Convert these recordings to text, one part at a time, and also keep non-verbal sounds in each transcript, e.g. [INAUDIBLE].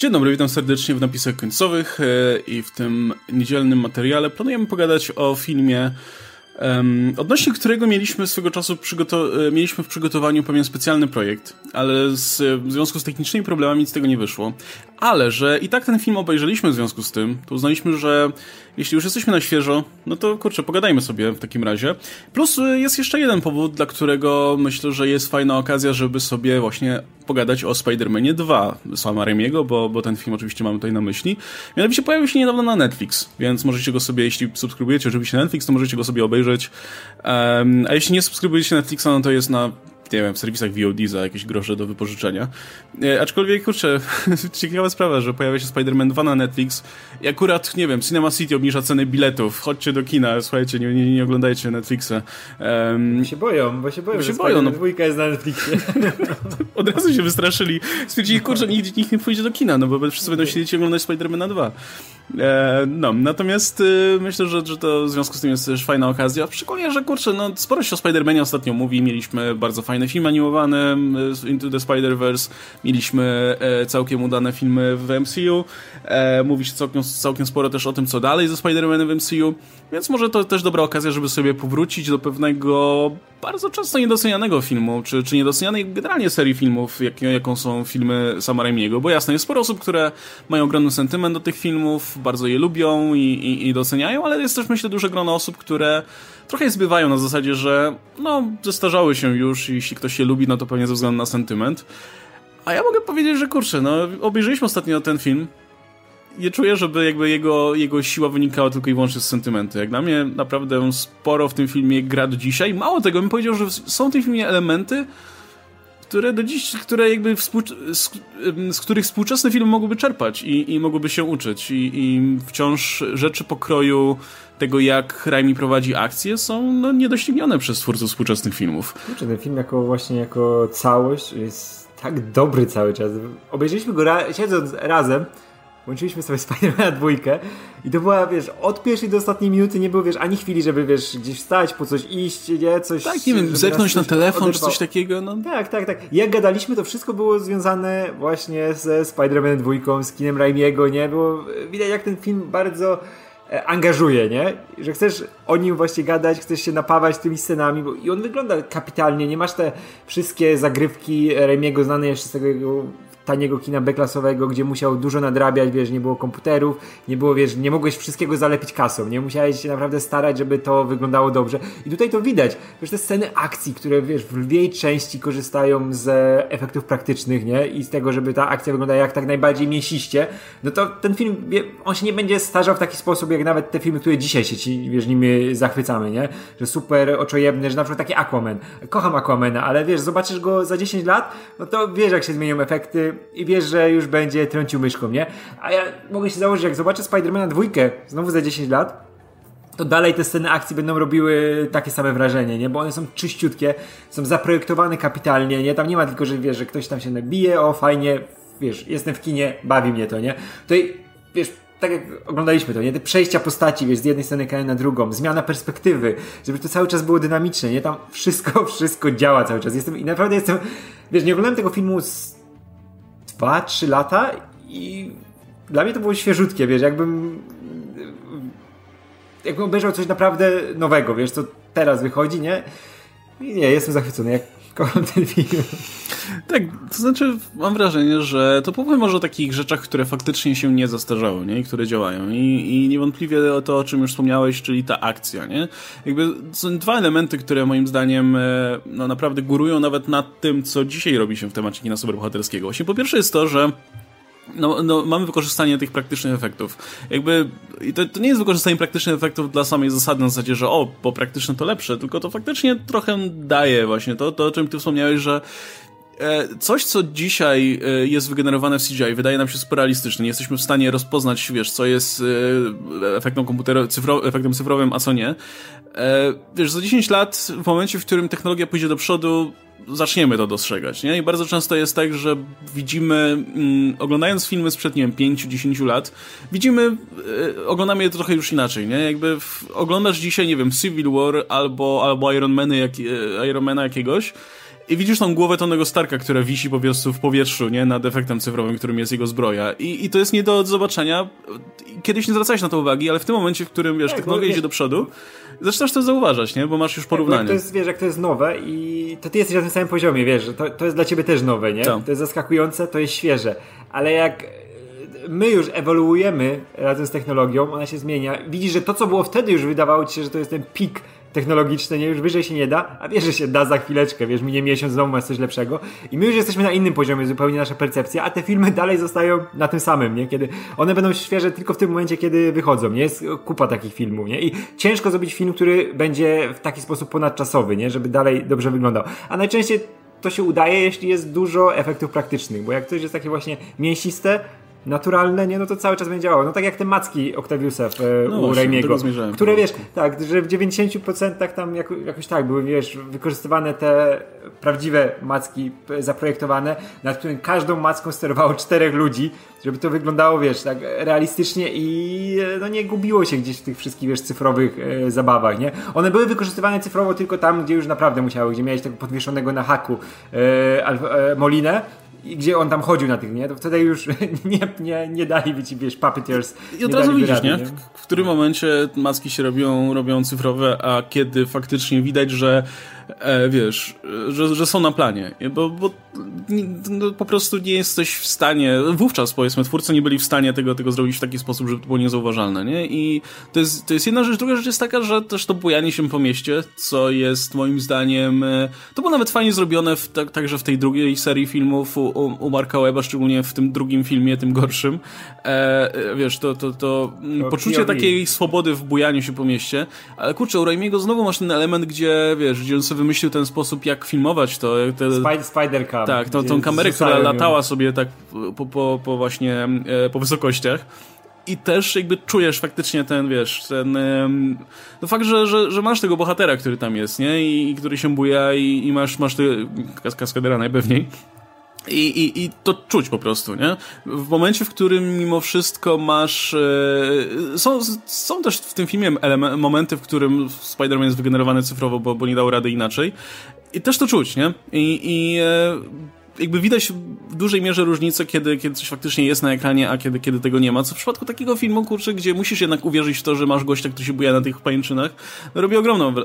Dzień dobry, witam serdecznie w napisach końcowych e, i w tym niedzielnym materiale planujemy pogadać o filmie Um, odnośnie którego mieliśmy swego czasu e, mieliśmy w przygotowaniu pewien specjalny projekt, ale z, w związku z technicznymi problemami nic z tego nie wyszło. Ale, że i tak ten film obejrzeliśmy w związku z tym, to uznaliśmy, że jeśli już jesteśmy na świeżo, no to kurczę, pogadajmy sobie w takim razie. Plus e, jest jeszcze jeden powód, dla którego myślę, że jest fajna okazja, żeby sobie właśnie pogadać o Spider-Manie 2 Sama Raimiego, bo, bo ten film oczywiście mamy tutaj na myśli. Mianowicie pojawił się niedawno na Netflix, więc możecie go sobie, jeśli subskrybujecie oczywiście Netflix, to możecie go sobie obejrzeć. Um, a jeśli nie subskrybujecie Netflixa, no to jest na nie wiem, w serwisach VOD za jakieś grosze do wypożyczenia. E, aczkolwiek, kurczę, [LAUGHS] ciekawa sprawa, że pojawia się Spider-Man 2 na Netflix i akurat, nie wiem, Cinema City obniża ceny biletów. Chodźcie do kina, słuchajcie, nie, nie, nie oglądajcie Netflixa. Um, się boją, bo się boją, bo się boją. No. Dwójka jest na Netflixie. [LAUGHS] Od razu się wystraszyli. Stwierdzili, kurczę, nikt, nikt nie pójdzie do kina, no bo wszyscy będą siedzieć i oglądać Spider-Mana 2. E, no, natomiast y, myślę, że, że to w związku z tym jest też fajna okazja. Szczególnie, że kurczę, no sporo się o Spider-Manie ostatnio mówi. Mieliśmy bardzo fajny film animowany y, Into the Spider-Verse. Mieliśmy e, całkiem udane filmy w MCU. E, mówi się całkiem, całkiem sporo też o tym, co dalej ze Spider-Manem w MCU. Więc może to też dobra okazja, żeby sobie powrócić do pewnego bardzo często niedocenianego filmu, czy, czy niedocenianej generalnie serii filmów, jak, jaką są filmy Sama Raimiego, bo jasne, jest sporo osób, które mają ogromny sentyment do tych filmów, bardzo je lubią i, i, i doceniają, ale jest też myślę duże grono osób, które trochę je zbywają na zasadzie, że no, zestarzały się już i jeśli ktoś je lubi, no to pewnie ze względu na sentyment. A ja mogę powiedzieć, że kurczę, no obejrzeliśmy ostatnio ten film, nie czuję, żeby jakby jego, jego siła wynikała tylko i wyłącznie z sentymentu. Jak dla mnie naprawdę sporo w tym filmie gra do dzisiaj. Mało tego, bym powiedział, że są w tym filmie elementy, które do dziś, które jakby z, z, których współczesne filmy mogłyby czerpać i, i mogłyby się uczyć. I, I wciąż rzeczy pokroju tego, jak Raimi prowadzi akcje, są no, niedoścignione przez twórców współczesnych filmów. Kurczę, ten film jako właśnie jako całość jest tak dobry cały czas. Obejrzeliśmy go ra siedząc razem Włączyliśmy sobie Spider-Mana dwójkę i to była, wiesz, od pierwszej do ostatniej minuty nie było, wiesz, ani chwili, żeby, wiesz, gdzieś wstać, po coś iść, nie, coś... Tak, nie wiem, zerknąć na telefon oderwał. czy coś takiego, no. Tak, tak, tak. Jak gadaliśmy, to wszystko było związane właśnie ze Spider-Manem dwójką, z kinem Raimiego, nie? Było widać, jak ten film bardzo angażuje, nie? Że chcesz o nim właśnie gadać, chcesz się napawać tymi scenami, bo i on wygląda kapitalnie, nie masz te wszystkie zagrywki Raimiego znane jeszcze z tego taniego kina beklasowego, gdzie musiał dużo nadrabiać, wiesz, nie było komputerów, nie było, wiesz, nie mogłeś wszystkiego zalepić kasą, nie musiałeś się naprawdę starać, żeby to wyglądało dobrze. I tutaj to widać, wiesz, te sceny akcji, które, wiesz, w lwiej części korzystają z efektów praktycznych, nie? I z tego, żeby ta akcja wyglądała jak tak najbardziej mięsiście, no to ten film, on się nie będzie starzał w taki sposób, jak nawet te filmy, które dzisiaj się ci, wiesz, nimi zachwycamy, nie? Że super oczojebne, że na przykład taki Aquaman. Kocham Aquamana, ale wiesz, zobaczysz go za 10 lat, no to wiesz, jak się zmienią efekty, i wiesz, że już będzie trącił myszką, nie? A ja mogę się założyć, jak zobaczę Spidermana dwójkę znowu za 10 lat, to dalej te sceny akcji będą robiły takie same wrażenie, nie? Bo one są czyściutkie, są zaprojektowane kapitalnie, nie? Tam nie ma tylko, że wiesz, że ktoś tam się nabije, o fajnie, wiesz, jestem w kinie, bawi mnie to, nie? Tutaj, wiesz, tak jak oglądaliśmy to, nie? Te przejścia postaci, wiesz, z jednej strony na drugą, zmiana perspektywy, żeby to cały czas było dynamiczne, nie? Tam wszystko, [LAUGHS] wszystko działa cały czas. Jestem, i naprawdę jestem, wiesz, nie oglądałem tego filmu z 2-3 lata i dla mnie to było świeżutkie, wiesz, jakbym jakbym obejrzał coś naprawdę nowego, wiesz, co teraz wychodzi, nie? I nie, jestem zachwycony, jak Tak, to znaczy mam wrażenie, że to powiem może o takich rzeczach, które faktycznie się nie zastarzały, nie? I które działają. I, I niewątpliwie to, o czym już wspomniałeś, czyli ta akcja, nie? Jakby są dwa elementy, które moim zdaniem e, no, naprawdę górują nawet nad tym, co dzisiaj robi się w temacie kina superbohaterskiego. Właśnie po pierwsze jest to, że no, no, mamy wykorzystanie tych praktycznych efektów. Jakby to, to, nie jest wykorzystanie praktycznych efektów dla samej zasady na zasadzie, że o, bo praktyczne to lepsze, tylko to faktycznie trochę daje właśnie to, to o czym ty wspomniałeś, że e, coś, co dzisiaj e, jest wygenerowane w CGI, wydaje nam się super realistyczne. Nie jesteśmy w stanie rozpoznać, wiesz, co jest e, efektem komputerowym, cyfro, efektem cyfrowym, a co nie. Wiesz, za 10 lat, w momencie, w którym technologia pójdzie do przodu, zaczniemy to dostrzegać, nie? I bardzo często jest tak, że widzimy, mm, oglądając filmy sprzed, nie wiem, 5-10 lat, widzimy, y, oglądamy je trochę już inaczej, nie? Jakby w, oglądasz dzisiaj, nie wiem, Civil War albo, albo Iron, Many, y, Iron Mana jakiegoś i widzisz tą głowę Tonego Starka, która wisi po prostu w powietrzu, nie? Nad efektem cyfrowym, którym jest jego zbroja. I, i to jest nie do zobaczenia. Kiedyś nie zwracałeś na to uwagi, ale w tym momencie, w którym, wiesz, tak, technologia idzie do przodu, zaczynasz to zauważać, nie? Bo masz już porównanie. to jest, wiesz, jak to jest nowe i to ty jesteś na tym samym poziomie, wiesz, to, to jest dla ciebie też nowe, nie? To. to jest zaskakujące, to jest świeże. Ale jak my już ewoluujemy razem z technologią, ona się zmienia. Widzisz, że to, co było wtedy, już wydawało ci się, że to jest ten pik technologiczny, nie? Już wyżej się nie da, a wiesz, że się da za chwileczkę, wiesz, minie miesiąc, znowu masz coś lepszego. I my już jesteśmy na innym poziomie, zupełnie nasza percepcja, a te filmy dalej zostają na tym samym, nie? Kiedy one będą świeże tylko w tym momencie, kiedy wychodzą, nie? Jest kupa takich filmów, nie? I ciężko zrobić film, który będzie w taki sposób ponadczasowy, nie? Żeby dalej dobrze wyglądał. A najczęściej to się udaje, jeśli jest dużo efektów praktycznych, bo jak coś jest takie właśnie mięsiste, naturalne, nie, no to cały czas będzie działało. No tak jak te macki Octaviusa w, e, no u Raimiego, które wiesz, tak, że w 90% tam jako, jakoś tak były, wiesz, wykorzystywane te prawdziwe macki zaprojektowane, nad którym każdą macką sterowało czterech ludzi, żeby to wyglądało, wiesz, tak realistycznie i e, no nie gubiło się gdzieś w tych wszystkich, wiesz, cyfrowych e, zabawach, nie? One były wykorzystywane cyfrowo tylko tam, gdzie już naprawdę musiały, gdzie miałeś tego podwieszonego na haku e, e, Molinę, i gdzie on tam chodził na tych, nie? To wtedy już [LAUGHS] nie, nie, nie dali ci, wiesz, puppeteers. I od razu widzisz, nie? W, w którym momencie maski się robią, robią cyfrowe, a kiedy faktycznie widać, że e, wiesz, że, że są na planie, bo, bo no, po prostu nie jesteś w stanie, wówczas powiedzmy, twórcy nie byli w stanie tego, tego zrobić w taki sposób, żeby to było niezauważalne, nie? I to jest, to jest jedna rzecz, druga rzecz jest taka, że też to bujanie się po mieście, co jest moim zdaniem, e, to było nawet fajnie zrobione w, tak, także w tej drugiej serii filmów u, u Marka Weba, szczególnie w tym drugim filmie, tym gorszym, e, e wiesz, to, to, to poczucie takiej swobody w bujaniu się po mieście, ale kurczę, u Raimiego znowu masz ten element, gdzie, wiesz, gdzie on sobie wymyślił ten sposób, jak filmować to. Te, Spider, Spider Cam. Tak, tą, tą kamerę, która latała sobie tak po, po, po właśnie, e, po wysokościach i też jakby czujesz faktycznie ten, wiesz, ten no fakt, że, że, że masz tego bohatera, który tam jest, nie? I, i który się buja i, i masz, masz kas kaskadera najpewniej. I, i, I to czuć po prostu, nie? W momencie, w którym mimo wszystko masz. E, są, są też w tym filmie momenty, w którym Spider-Man jest wygenerowany cyfrowo, bo, bo nie dał rady inaczej. I też to czuć, nie? I, i e, jakby widać w dużej mierze różnicę, kiedy, kiedy coś faktycznie jest na ekranie, a kiedy, kiedy tego nie ma. Co w przypadku takiego filmu, kurczę, gdzie musisz jednak uwierzyć w to, że masz gościa, który się buja na tych pajęczynach, robi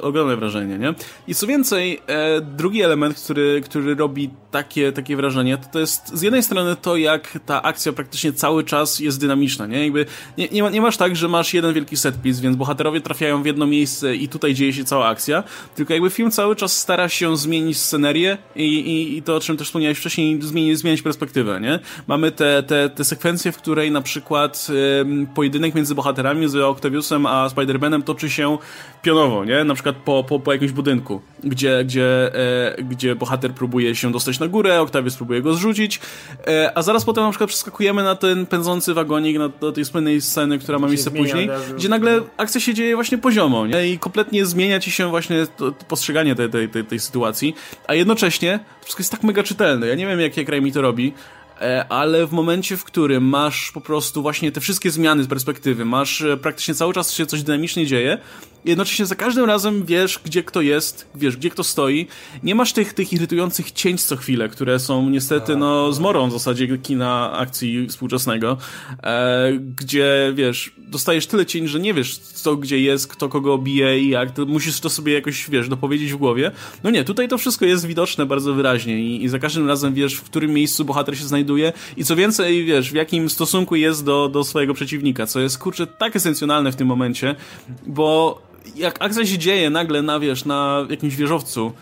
ogromne wrażenie, nie? I co więcej, e, drugi element, który, który robi takie, takie wrażenie, to, to jest z jednej strony to, jak ta akcja praktycznie cały czas jest dynamiczna, nie? Jakby nie, nie, nie masz tak, że masz jeden wielki setpiece, więc bohaterowie trafiają w jedno miejsce i tutaj dzieje się cała akcja, tylko jakby film cały czas stara się zmienić scenerię i, i, i to, o czym też wspomniałeś wcześniej zmienić, zmieniać perspektywę, nie? Mamy te, te, te sekwencje, w której na przykład ym, pojedynek między bohaterami, z Octaviusem a Spider-Manem toczy się pionowo, nie? Na przykład po, po, po jakimś budynku, gdzie, gdzie, e, gdzie bohater próbuje się dostać na górę, Octavius próbuje go zrzucić, e, a zaraz potem na przykład przeskakujemy na ten pędzący wagonik, na, do tej słynnej sceny, która ma miejsce później, gdzie nagle akcja się dzieje właśnie poziomo, nie? I kompletnie zmienia ci się właśnie to, to postrzeganie tej, tej, tej, tej sytuacji, a jednocześnie wszystko jest tak mega czytelne. Ja nie wiem, jak, jak Raimi to robi, e, ale w momencie, w którym masz po prostu właśnie te wszystkie zmiany z perspektywy, masz e, praktycznie cały czas się coś dynamicznie dzieje, jednocześnie za każdym razem wiesz, gdzie kto jest, wiesz, gdzie kto stoi. Nie masz tych, tych irytujących cięć co chwilę, które są niestety, no, zmorą w zasadzie kina akcji współczesnego, e, gdzie, wiesz, dostajesz tyle cień, że nie wiesz, co gdzie jest, kto kogo bije i jak, musisz to sobie jakoś, wiesz, dopowiedzieć w głowie. No nie, tutaj to wszystko jest widoczne bardzo wyraźnie i, i za każdym razem wiesz, w którym miejscu bohater się znajduje i co więcej, wiesz, w jakim stosunku jest do, do swojego przeciwnika, co jest, kurczę, tak esencjonalne w tym momencie, bo jak akcja się dzieje nagle na, wiesz, na jakimś wieżowcu,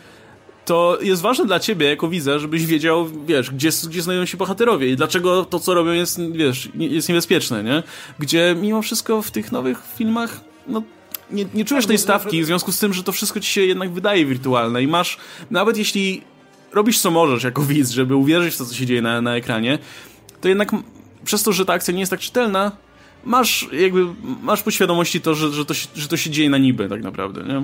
to jest ważne dla ciebie, jako widza, żebyś wiedział, wiesz, gdzie, gdzie znajdują się bohaterowie i dlaczego to, co robią jest, wiesz, jest niebezpieczne, nie? Gdzie mimo wszystko w tych nowych filmach, no, nie, nie czujesz tej stawki w związku z tym, że to wszystko ci się jednak wydaje wirtualne i masz, nawet jeśli robisz co możesz jako widz, żeby uwierzyć w to, co się dzieje na, na ekranie, to jednak przez to, że ta akcja nie jest tak czytelna, masz jakby, masz podświadomości to, że, że, to, się, że to się dzieje na niby tak naprawdę, nie?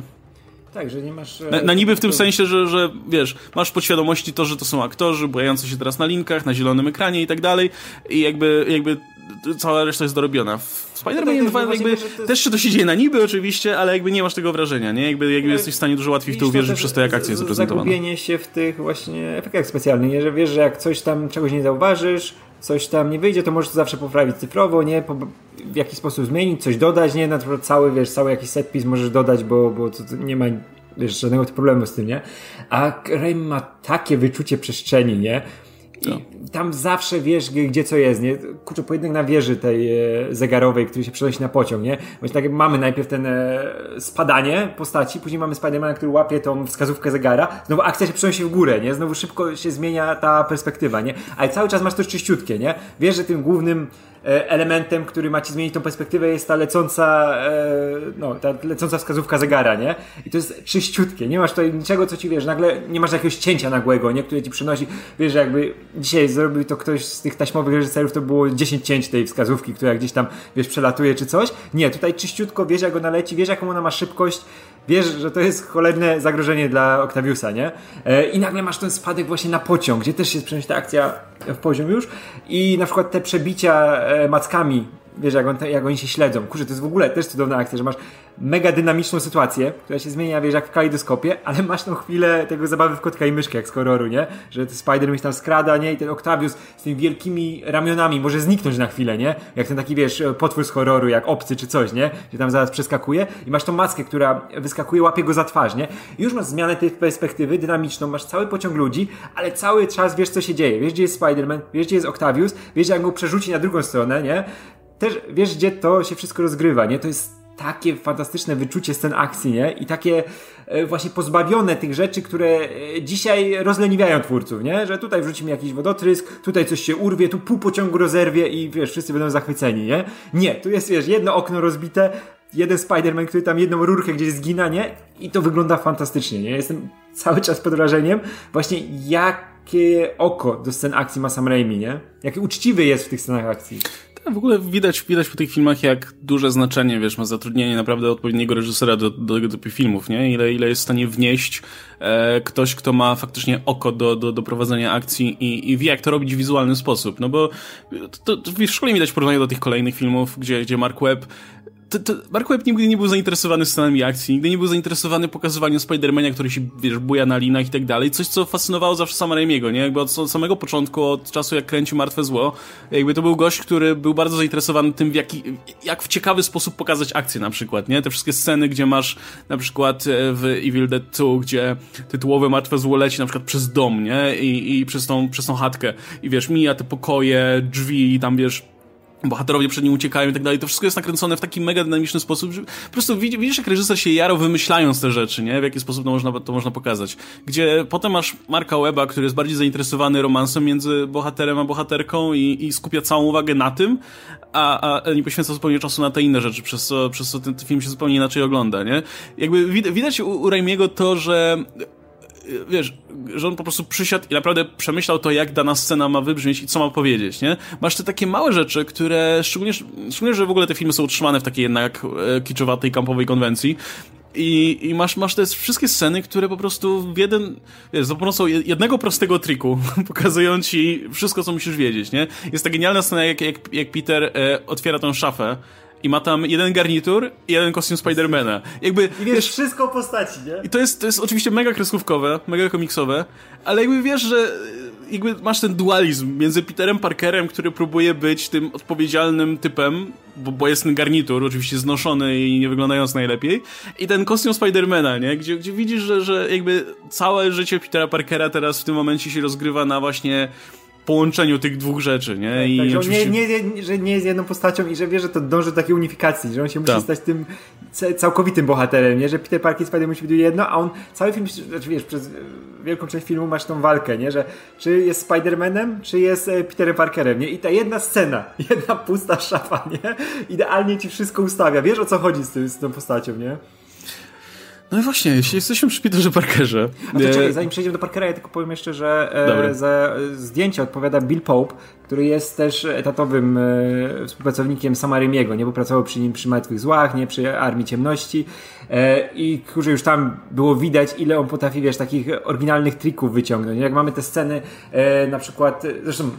Tak, że nie masz... Na, na niby w tym sensie, że, że wiesz, masz podświadomości to, że to są aktorzy bojający się teraz na linkach, na zielonym ekranie i tak dalej i jakby, jakby cała reszta jest dorobiona. W Spider-Man 2 jakby jest... też się to się dzieje na niby oczywiście, ale jakby nie masz tego wrażenia, nie? Jakby, jakby jesteś w stanie dużo łatwiej w to uwierzyć przez to, jak akcja jest zaprezentowana. Zagubienie się w tych właśnie efektach specjalnych, nie? Że wiesz, że jak coś tam, czegoś nie zauważysz, coś tam nie wyjdzie, to możesz to zawsze poprawić cyfrowo, nie? Po, w jakiś sposób zmienić, coś dodać, nie? Na przykład cały, wiesz, cały jakiś setpis możesz dodać, bo, bo to, to nie ma wiesz, żadnego problemu z tym, nie? A Raimi ma takie wyczucie przestrzeni, nie? I tam zawsze wiesz, gdzie co jest, nie? Kurczę, pojedynek na wieży tej e, zegarowej, który się przenosi na pociąg, nie? Właśnie tak mamy najpierw ten e, spadanie postaci, później mamy Spidermana, który łapie tą wskazówkę zegara, znowu akcja się przenosi w górę, nie? Znowu szybko się zmienia ta perspektywa, nie? Ale cały czas masz to czyściutkie, nie? Wiesz, że tym głównym elementem, który ma ci zmienić tą perspektywę jest ta lecąca, e, no, ta lecąca wskazówka zegara, nie? I to jest czyściutkie, nie masz tutaj niczego, co ci wiesz, nagle nie masz jakiegoś cięcia nagłego, nie? Które ci przynosi, wiesz, jakby dzisiaj zrobił to ktoś z tych taśmowych reżyserów, to było 10 cięć tej wskazówki, która gdzieś tam, wiesz, przelatuje czy coś. Nie, tutaj czyściutko, wiesz jak go naleci, wiesz jaką ona ma szybkość, wiesz, że to jest cholerne zagrożenie dla Octaviusa, nie? E, I nagle masz ten spadek właśnie na pociąg, gdzie też się przenosi ta akcja w poziom już i na przykład te przebicia e, mackami wiesz, jak, on, jak oni się śledzą. Kurczę, to jest w ogóle też cudowna akcja, że masz mega dynamiczną sytuację, która się zmienia, wiesz, jak w kalejdoskopie, ale masz tą chwilę tego zabawy w kotka i myszkę, jak z horroru, nie? Że Spider mi tam skrada, nie? I ten Octavius z tymi wielkimi ramionami może zniknąć na chwilę, nie? Jak ten taki, wiesz, potwór z horroru, jak obcy czy coś, nie? Że tam zaraz przeskakuje i masz tą maskę, która wyskakuje, łapie go za twarz, nie? I już masz zmianę tej perspektywy dynamiczną, masz cały pociąg ludzi, ale cały czas wiesz, co się dzieje. Wiesz, gdzie jest Spider-Man, wiesz, gdzie jest Octavius, wiesz, jak go przerzuci na drugą stronę, nie? Też wiesz, gdzie to się wszystko rozgrywa, nie? To jest takie fantastyczne wyczucie scen akcji, nie? I takie e, właśnie pozbawione tych rzeczy, które e, dzisiaj rozleniwiają twórców, nie? Że tutaj wrzucimy jakiś wodotrysk, tutaj coś się urwie, tu pół pociągu rozerwie i wiesz, wszyscy będą zachwyceni, nie? Nie, tu jest, wiesz, jedno okno rozbite, jeden Spider-Man, który tam jedną rurkę gdzieś zgina, nie? I to wygląda fantastycznie, nie? Jestem cały czas pod wrażeniem właśnie jakie oko do scen akcji ma Sam Raimi, nie? Jaki uczciwy jest w tych scenach akcji. W ogóle widać, widać po tych filmach, jak duże znaczenie, wiesz, ma zatrudnienie naprawdę odpowiedniego reżysera do, do tego typu filmów, nie? Ile, ile jest w stanie wnieść e, ktoś, kto ma faktycznie oko do, do, do prowadzenia akcji i, i wie, jak to robić w wizualny sposób. No bo to, to w szkole widać porównanie do tych kolejnych filmów, gdzie, gdzie Mark Webb to, to Mark Webb nigdy nie był zainteresowany scenami akcji, nigdy nie był zainteresowany pokazywaniem Spidermana, który się, wiesz, buja na linach i tak dalej. Coś, co fascynowało zawsze sama Raimiego, nie? Jakby od, od, samego początku, od czasu, jak kręcił Martwe Zło, jakby to był gość, który był bardzo zainteresowany tym, w jaki, jak w ciekawy sposób pokazać akcję na przykład, nie? Te wszystkie sceny, gdzie masz na przykład e, w Evil Dead 2, gdzie tytułowe Martwe Zło leci na przykład przez dom, nie? I, i przez, tą, przez tą chatkę. I wiesz, mija te pokoje, drzwi i tam, wiesz, bohaterowie przed nim uciekają i tak dalej. To wszystko jest nakręcone w taki mega dynamiczny sposób, że po prostu widzisz, jak reżyser się jarał wymyślając te rzeczy, nie? W jaki sposób to można, to można pokazać. Gdzie potem masz Marka Weba, który jest bardziej zainteresowany romansem między bohaterem a bohaterką i, i skupia całą uwagę na tym, a, a nie poświęca zupełnie czasu na te inne rzeczy, przez co, przez co ten, ten film się zupełnie inaczej ogląda, nie? Jakby widać u, u Raimiego to, że wiesz, że on po prostu przysiadł i naprawdę przemyślał to, jak dana scena ma wybrzmieć i co ma powiedzieć, nie? Masz te takie małe rzeczy, które, szczególnie, szczególnie że w ogóle te filmy są utrzymane w takiej jednak e, kiczowatej, kampowej konwencji, i, I, masz, masz te wszystkie sceny, które po prostu w jeden, wiesz, za pomocą jednego prostego triku [LAUGHS] pokazują ci wszystko, co musisz wiedzieć, nie? Jest ta genialna scena, jak, jak, jak Peter e, otwiera tą szafę i ma tam jeden garnitur i jeden kostium Spidermana. Jakby, I wiesz, wiesz wszystko o postaci, nie? I to jest, to jest oczywiście mega kreskówkowe, mega komiksowe, ale jakby wiesz, że jakby masz ten dualizm między Peterem Parkerem, który próbuje być tym odpowiedzialnym typem, bo, bo jest ten garnitur, oczywiście znoszony i nie wyglądając najlepiej, i ten kostium Spidermana, nie? Gdzie, gdzie widzisz, że, że jakby całe życie Petera Parkera teraz w tym momencie się rozgrywa na właśnie połączeniu tych dwóch rzeczy, nie? Tak, I tak, że, oczywiście... nie, nie, że nie jest jedną postacią i że wie, że to dąży do takiej unifikacji, że on się musi tak. stać tym całkowitym bohaterem, nie? Że Peter Parker i Spider musi być jedno, a on cały film, znaczy wiesz, przez wielką część filmu masz tą walkę, nie? Że czy jest Spider-Manem, czy jest e, Peterem Parkerem, nie? I ta jedna scena, [LAUGHS] jedna pusta szafa, nie? Idealnie ci wszystko ustawia. Wiesz o co chodzi z, tym, z tą postacią, nie? No i właśnie, jeśli jesteśmy przy Peterze Parkerze. A to czekaj, zanim przejdziemy do Parkera, ja tylko powiem jeszcze, że e, za zdjęcie odpowiada Bill Pope, który jest też etatowym e, współpracownikiem Sama Raimiego, nie? Bo pracował przy nim przy Martwych Złach, nie? Przy Armii Ciemności e, i kurze już tam było widać, ile on potrafi, wiesz, takich oryginalnych trików wyciągnąć. Jak mamy te sceny, e, na przykład, zresztą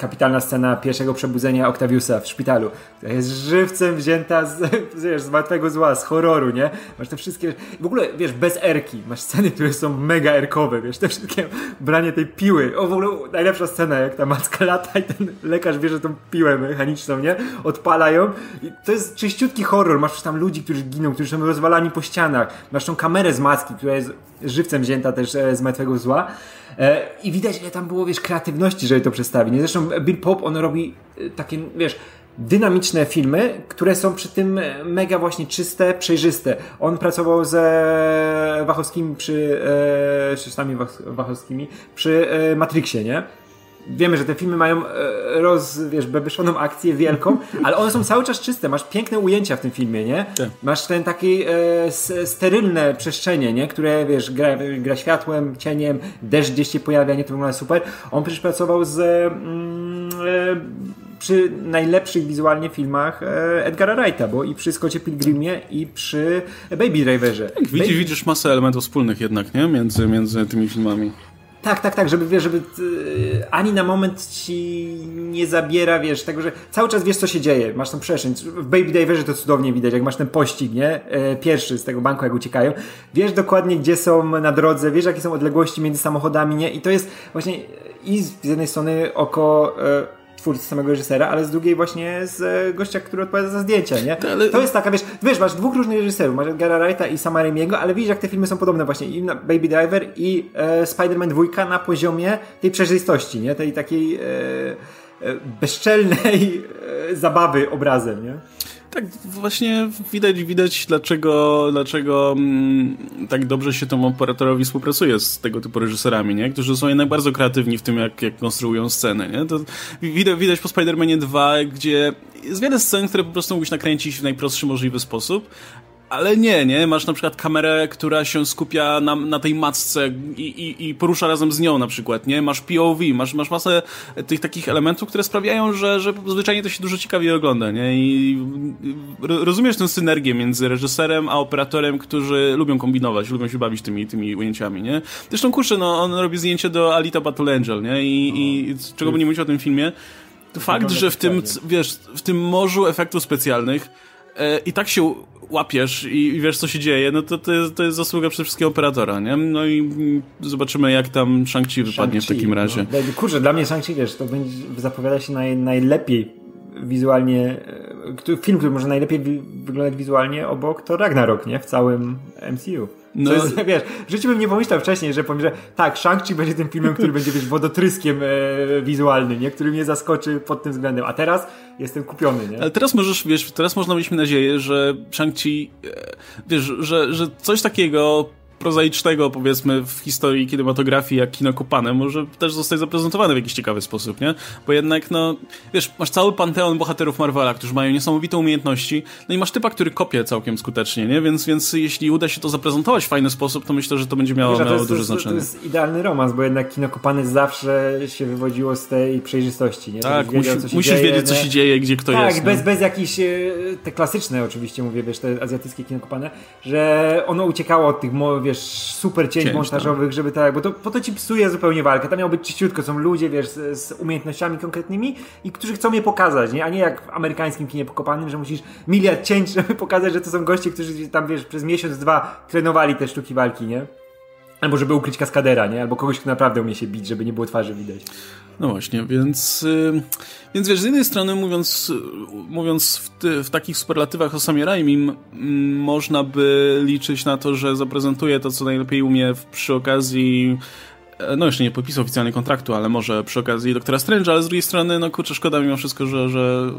kapitalna scena pierwszego przebudzenia Octaviusa w szpitalu, która jest żywcem wzięta z, [LAUGHS] wiesz, z martwego zła, z horroru, nie? Masz te wszystkie, w ogóle, wiesz, bez erki, masz sceny, które są mega erkowe, wiesz, te wszystkie branie tej piły, o w ogóle najlepsza scena, jak ta macka lata i ten lekarz bierze tą piłę mechaniczną, nie? Odpalają. I to jest czyściutki horror, masz tam ludzi, którzy giną, którzy są rozwalani po ścianach, masz tą kamerę z macki, która jest żywcem wzięta też e, z martwego zła e, i widać, ile tam było, wiesz, kreatywności, żeby to przedstawić. Zresztą Bill Pop, on robi e, takie, wiesz, dynamiczne filmy, które są przy tym mega właśnie czyste, przejrzyste. On pracował ze Wachowskimi przy, e, Wachowskimi przy e, Matrixie, nie? Wiemy, że te filmy mają e, roz, wiesz, bebyszoną akcję wielką, [LAUGHS] ale one są cały czas czyste. Masz piękne ujęcia w tym filmie, nie? Tak. Masz ten taki e, sterylne przestrzenie, nie? Które, wiesz, gra, gra światłem, cieniem, deszcz gdzieś się pojawia, nie? To wygląda super. On przecież pracował z mm, e, przy najlepszych wizualnie filmach e, Edgara Wrighta, bo i przy Scottie Pilgrimie i przy Baby Driverze. Tak, widzisz, Baby... widzisz masę elementów wspólnych jednak, nie? Między, między tymi filmami. Tak, tak, tak, żeby wiesz, żeby yy, ani na moment ci nie zabiera, wiesz, tego, że cały czas wiesz, co się dzieje, masz tą przestrzeń. W Baby Diverze to cudownie widać, jak masz ten pościg, nie? E, pierwszy z tego banku, jak uciekają. Wiesz dokładnie, gdzie są na drodze, wiesz, jakie są odległości między samochodami, nie? I to jest właśnie i z jednej strony oko e, twórcy samego reżysera, ale z drugiej właśnie z e, gościa, który odpowiada za zdjęcia, nie? Ale... To jest taka, wiesz, wiesz, masz dwóch różnych reżyserów, masz Gara Wrighta i Sama Raimiego, ale widzisz, jak te filmy są podobne właśnie i Baby Driver i e, Spider-Man 2 na poziomie tej przejrzystości, nie? Tej takiej e, e, bezczelnej e, zabawy obrazem, nie? Tak, właśnie widać, widać dlaczego, dlaczego mm, tak dobrze się temu operatorowi współpracuje z tego typu reżyserami, nie? którzy są jednak bardzo kreatywni w tym, jak, jak konstruują sceny. Nie? To widać, widać po Spider-Manie 2, gdzie jest wiele scen, które po prostu mógłbyś nakręcić w najprostszy możliwy sposób, ale nie, nie? Masz na przykład kamerę, która się skupia na, na tej matce i, i, i, porusza razem z nią na przykład, nie? Masz POV, masz, masz masę tych takich elementów, które sprawiają, że, że zwyczajnie to się dużo ciekawiej ogląda, nie? I rozumiesz tę synergię między reżyserem a operatorem, którzy lubią kombinować, lubią się bawić tymi, tymi ujęciami, nie? Zresztą kurczę, no, on robi zdjęcie do Alita Battle Angel, nie? I, i czego by nie mówić o tym filmie, to fakt, że w tym, wiesz, w tym morzu efektów specjalnych i tak się łapiesz i, wiesz, co się dzieje, no to, to, jest, to jest zasługa przede wszystkim operatora, nie? No i zobaczymy, jak tam Shang-Chi wypadnie Shang w takim razie. No. Kurczę, dla mnie Shang-Chi, wiesz, to będzie, zapowiada się naj, najlepiej wizualnie, e, film, który może najlepiej wyglądać wizualnie obok, to Ragnarok, nie? W całym MCU. No. Jest, [LAUGHS] wiesz, w życiu bym nie pomyślał wcześniej, że powiem, że tak, Shang-Chi będzie tym filmem, który będzie wiesz, wodotryskiem e, wizualnym, nie? który mnie zaskoczy pod tym względem. A teraz jestem kupiony, nie? Ale teraz możesz, wiesz, teraz można mieć nadzieję, że Shang-Chi, e, wiesz, że, że coś takiego prozaicznego, powiedzmy, w historii kinematografii, jak kino kopane, może też zostać zaprezentowane w jakiś ciekawy sposób, nie? Bo jednak, no, wiesz, masz cały panteon bohaterów Marvela, którzy mają niesamowite umiejętności, no i masz typa, który kopie całkiem skutecznie, nie? Więc, więc jeśli uda się to zaprezentować w fajny sposób, to myślę, że to będzie miało, wiesz, miało jest, duże to, znaczenie. To jest idealny romans, bo jednak kino kopane zawsze się wywodziło z tej przejrzystości, nie? Tak, musi, musisz dzieje, wiedzieć, co się dzieje, gdzie kto tak, jest. Tak, bez, bez jakichś, e, te klasyczne oczywiście mówię, wiesz, te azjatyckie kino kopane, że ono uciekało od tych, wiesz, super cięć, cięć montażowych, no. żeby tak, bo to, po to ci psuje zupełnie walkę. Tam miał być czyściutko, są ludzie, wiesz, z, z, umiejętnościami konkretnymi i którzy chcą je pokazać, nie? A nie jak w amerykańskim kinie pokopanym, że musisz miliard cięć, [LAUGHS] żeby pokazać, że to są goście, którzy tam, wiesz, przez miesiąc, dwa trenowali te sztuki walki, nie? Albo żeby ukryć kaskadera, nie? Albo kogoś, kto naprawdę umie się bić, żeby nie było twarzy widać. No właśnie, więc, yy, więc wiesz, z jednej strony mówiąc, mówiąc w, ty, w takich superlatywach o Samie można by liczyć na to, że zaprezentuje to, co najlepiej umie w, przy okazji no jeszcze nie podpisał oficjalnie kontraktu, ale może przy okazji Doktora Strange, ale z drugiej strony, no kurczę, szkoda mimo wszystko, że, że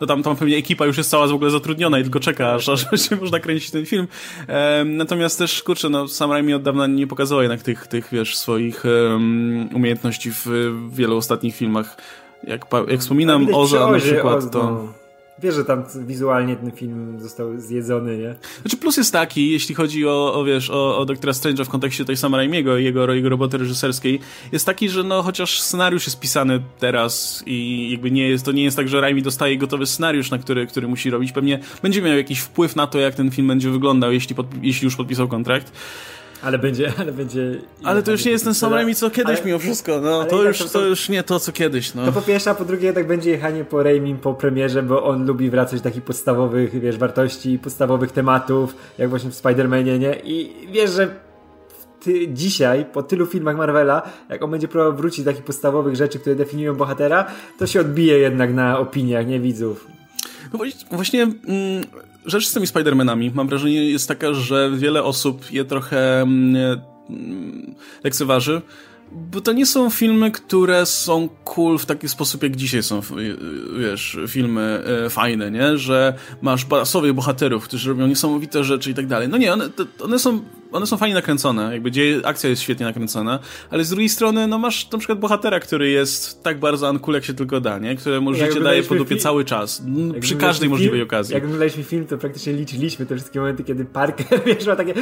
no tam, tam pewnie ekipa już jest cała w ogóle zatrudniona i tylko czeka, aż, aż [LAUGHS] się można kręcić ten film. E, natomiast też, kurczę, no Sam Raimi od dawna nie pokazał jednak tych, tych wiesz, swoich um, umiejętności w, w wielu ostatnich filmach. Jak, jak wspominam Oza na przykład, to... Wiesz, że tam wizualnie ten film został zjedzony, nie? Znaczy plus jest taki, jeśli chodzi o, o wiesz, o, o Doktora Strange'a w kontekście tej Sam Raimiego i jego, jego roboty reżyserskiej, jest taki, że no chociaż scenariusz jest pisany teraz i jakby nie jest, to nie jest tak, że Raimi dostaje gotowy scenariusz, na który, który musi robić, pewnie będzie miał jakiś wpływ na to, jak ten film będzie wyglądał, jeśli, pod, jeśli już podpisał kontrakt. Ale będzie, ale będzie... Ale to już nie jest ten sam Raimi co kiedyś ale, mimo wszystko, no to już, to, już nie to co kiedyś, no. To po pierwsze, a po drugie tak będzie jechanie po Raimi po premierze, bo on lubi wracać do takich podstawowych, wiesz, wartości, podstawowych tematów, jak właśnie w Spider-Manie, nie? I wiesz, że ty, dzisiaj, po tylu filmach Marvela, jak on będzie próbował wrócić do takich podstawowych rzeczy, które definiują bohatera, to się odbije jednak na opiniach, nie widzów. No właśnie, mm, rzecz z tymi Spider-Manami, mam wrażenie, jest taka, że wiele osób je trochę mm, lekceważy, bo to nie są filmy, które są cool w taki sposób, jak dzisiaj są, wiesz, filmy e, fajne, nie? Że masz barasowych bohaterów, którzy robią niesamowite rzeczy i tak dalej. No nie, one, one są one są fajnie nakręcone, jakby dzieje, akcja jest świetnie nakręcona, ale z drugiej strony, no masz na przykład bohatera, który jest tak bardzo uncool, jak się tylko da, nie? Któremu życie daje po dupie cały czas, przy każdej możliwej film, okazji. Jak oglądaliśmy film, to praktycznie liczyliśmy te wszystkie momenty, kiedy Parker, [LAUGHS] wiesz, ma takie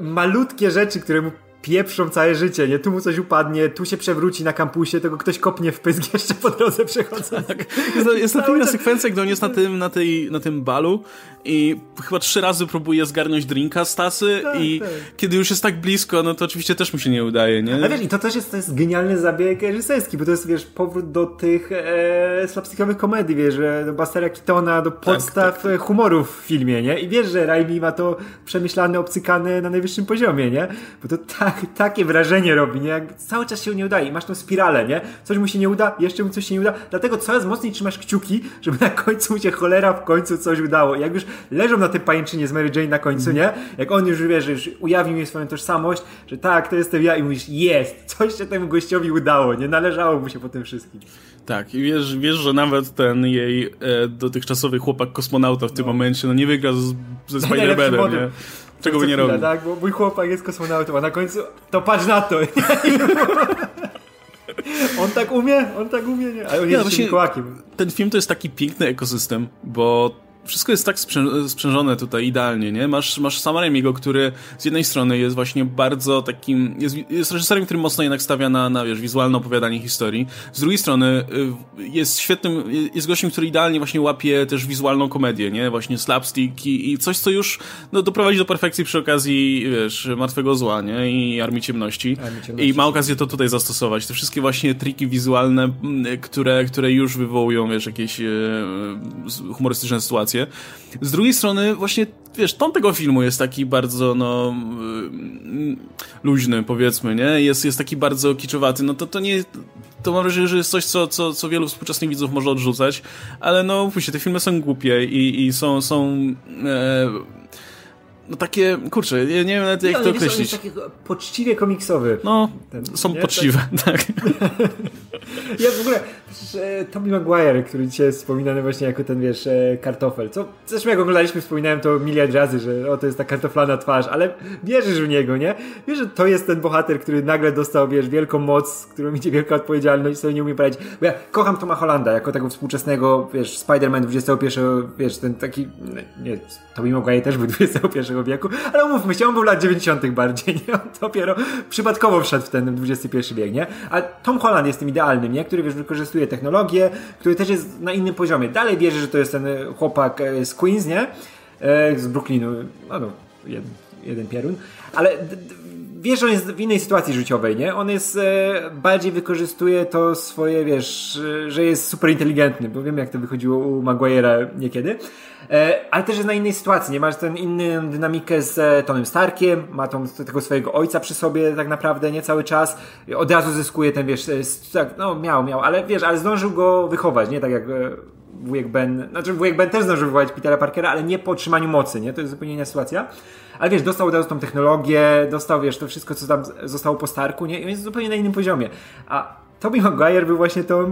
malutkie rzeczy, które mu pieprzą całe życie, nie? Tu mu coś upadnie, tu się przewróci na kampusie, tego ktoś kopnie w pysk [LAUGHS] jeszcze po drodze przechodząc. Tak. Jest, jest ta piękna sekwencja, gdy on jest na tym, na, tej, na tym balu i chyba trzy razy próbuje zgarnąć drinka z tasy tak, i tak. kiedy już jest tak blisko, no to oczywiście też mu się nie udaje, nie? A wiesz, i to też jest, to jest genialny zabieg reżyserski, bo to jest, wiesz, powrót do tych e, slapstickowych komedii, wiesz, do Bastera Keatona, do tak, podstaw tak, tak. humoru w filmie, nie? I wiesz, że Raimi ma to przemyślane, obcykane na najwyższym poziomie, nie? Bo to tak, takie wrażenie robi, nie? Jak cały czas się nie udaje i masz tą spiralę, nie? Coś mu się nie uda, jeszcze mu coś się nie uda, dlatego coraz mocniej trzymasz kciuki, żeby na końcu mu się cholera w końcu coś udało. I jak już leżą na tej pajęczynie z Mary Jane na końcu, nie? Jak on już wie, że już ujawnił mi swoją tożsamość, że tak, to jestem ja i mówisz, jest, coś się temu gościowi udało, nie? Należało mu się po tym wszystkim. Tak, i wiesz, wiesz że nawet ten jej e, dotychczasowy chłopak kosmonauta w tym no. momencie, no nie wygra z, ze [LAUGHS] Spider-Manem, nie? Czego by nie robił. Tak, bo mój chłopak jest kosmonautą, a na końcu to patrz na to. [LAUGHS] On tak umie? On tak umie, nie? Ale on jest ja, Ten film to jest taki piękny ekosystem, bo wszystko jest tak sprzę sprzężone tutaj idealnie, nie? Masz, masz Sama Raimiego, który z jednej strony jest właśnie bardzo takim, jest, jest reżyserem, który mocno jednak stawia na, na wiesz, wizualne opowiadanie historii. Z drugiej strony y, jest świetnym, jest gościem, który idealnie właśnie łapie też wizualną komedię, nie? Właśnie slapstick i, i coś, co już no, doprowadzi do perfekcji przy okazji, wiesz, Martwego Zła, nie? I Armii Ciemności. Armii Ciemności. I ma okazję to tutaj zastosować. Te wszystkie właśnie triki wizualne, które, które już wywołują, wiesz, jakieś e, humorystyczne sytuacje z drugiej strony właśnie, wiesz, ton tego filmu jest taki bardzo, no, mm, luźny, powiedzmy, nie? Jest, jest taki bardzo kiczowaty, no to to nie, to mam wrażenie, że jest coś, co, co, co wielu współczesnych widzów może odrzucać, ale no, pójście, te filmy są głupie i, i są, są e, no takie, kurczę, ja nie wiem nawet jak nie, to określić. Jest taki poczciwie komiksowy. No, Ten, są nie? poczciwe, tak. [LAUGHS] ja w ogóle, że Tommy Maguire, który dzisiaj jest wspominany właśnie jako ten, wiesz, e, kartofel, co zresztą jak oglądaliśmy, wspominałem to miliard razy, że o, to jest ta kartoflana twarz, ale wierzysz w niego, nie? Wiesz, że to jest ten bohater, który nagle dostał, wiesz, wielką moc, którą idzie wielka odpowiedzialność i sobie nie umie poradzić. Bo ja kocham Toma Hollanda jako tego współczesnego, wiesz, Spider-Man XXI, wiesz, ten taki, nie, Tommy Maguire też był [LAUGHS] XXI wieku, ale umówmy się, on był lat 90. bardziej, nie? On dopiero przypadkowo wszedł w ten XXI wiek, nie? A Tom Holland jest tym idealnym, nie? Który, wiesz, wykorzystuje technologię, który też jest na innym poziomie. Dalej wierzy, że to jest ten chłopak e, z Queens, nie? E, z Brooklynu, no, no jeden, jeden pierun, ale wiesz, że on jest w innej sytuacji życiowej, nie? On jest, e, bardziej wykorzystuje to swoje, wiesz, że jest super inteligentny, bo wiem jak to wychodziło u Maguire'a niekiedy. E, ale też jest na innej sytuacji, nie? Masz ten inną dynamikę z e, Tonym Starkiem, ma tą, tego swojego ojca przy sobie tak naprawdę, nie? Cały czas. Od razu zyskuje ten, wiesz, e, tak, no miał, miał, ale wiesz, ale zdążył go wychować, nie? Tak jak wujek Ben, znaczy wujek Ben też zdążył wychować Petera Parkera, ale nie po otrzymaniu mocy, nie? To jest zupełnie inna sytuacja. Ale wiesz, dostał od razu tą technologię, dostał, wiesz, to wszystko, co tam zostało po Starku, nie? I jest zupełnie na innym poziomie. A Tobey Maguire był właśnie tą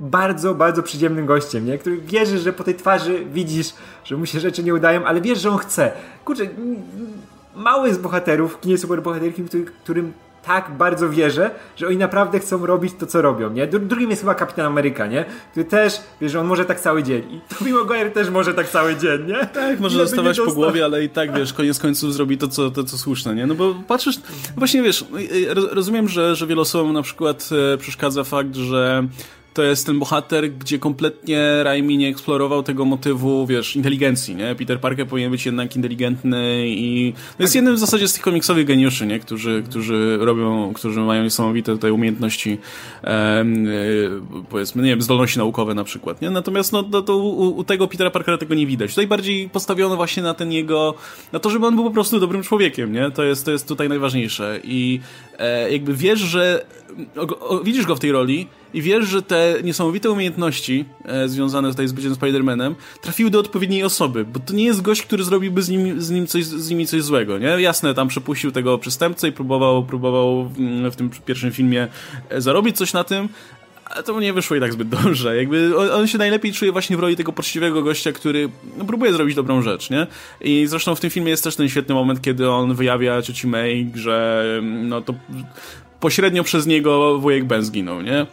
bardzo, bardzo przyziemnym gościem, nie? Który wierzy, że po tej twarzy widzisz, że mu się rzeczy nie udają, ale wiesz, że on chce. Kurczę, mały z bohaterów w kinie superbohaterki, którym tak bardzo wierzę, że oni naprawdę chcą robić to, co robią, nie? Drugim jest chyba Kapitan Ameryka, nie? Który też, wiesz, że on może tak cały dzień. I Tobey Maguire też może tak cały dzień, nie? Tak, może dostawać po głowie, ale i tak, wiesz, koniec końców zrobi to, co, to, co słuszne, nie? No bo patrzysz, właśnie wiesz, rozumiem, że, że wielu osobom na przykład e, przeszkadza fakt, że to jest ten bohater, gdzie kompletnie Raimi nie eksplorował tego motywu, wiesz, inteligencji, nie? Peter Parker powinien być jednak inteligentny i no jest jednym w zasadzie z tych komiksowych geniuszy, nie? Którzy, którzy robią, którzy mają niesamowite tutaj umiejętności, e, powiedzmy, nie wiem, zdolności naukowe na przykład, nie? Natomiast no, to, to u, u, tego Petera Parkera tego nie widać. Tutaj bardziej postawiono właśnie na ten jego, na to, żeby on był po prostu dobrym człowiekiem, nie? To jest, to jest tutaj najważniejsze i e, jakby wiesz, że widzisz go w tej roli i wiesz, że te niesamowite umiejętności e, związane tutaj z byciem Spider-Manem trafiły do odpowiedniej osoby, bo to nie jest gość, który zrobiłby z, nim, z, nim coś, z nimi coś złego, nie? Jasne, tam przepuścił tego przestępcę i próbował, próbował w, w tym pierwszym filmie e, zarobić coś na tym, ale to nie wyszło i tak zbyt dobrze. Jakby on, on, się najlepiej czuje właśnie w roli tego poczciwego gościa, który no, próbuje zrobić dobrą rzecz, nie? I zresztą w tym filmie jest też ten świetny moment, kiedy on wyjawia cioci May, że no to pośrednio przez niego wujek Ben zginął, nie?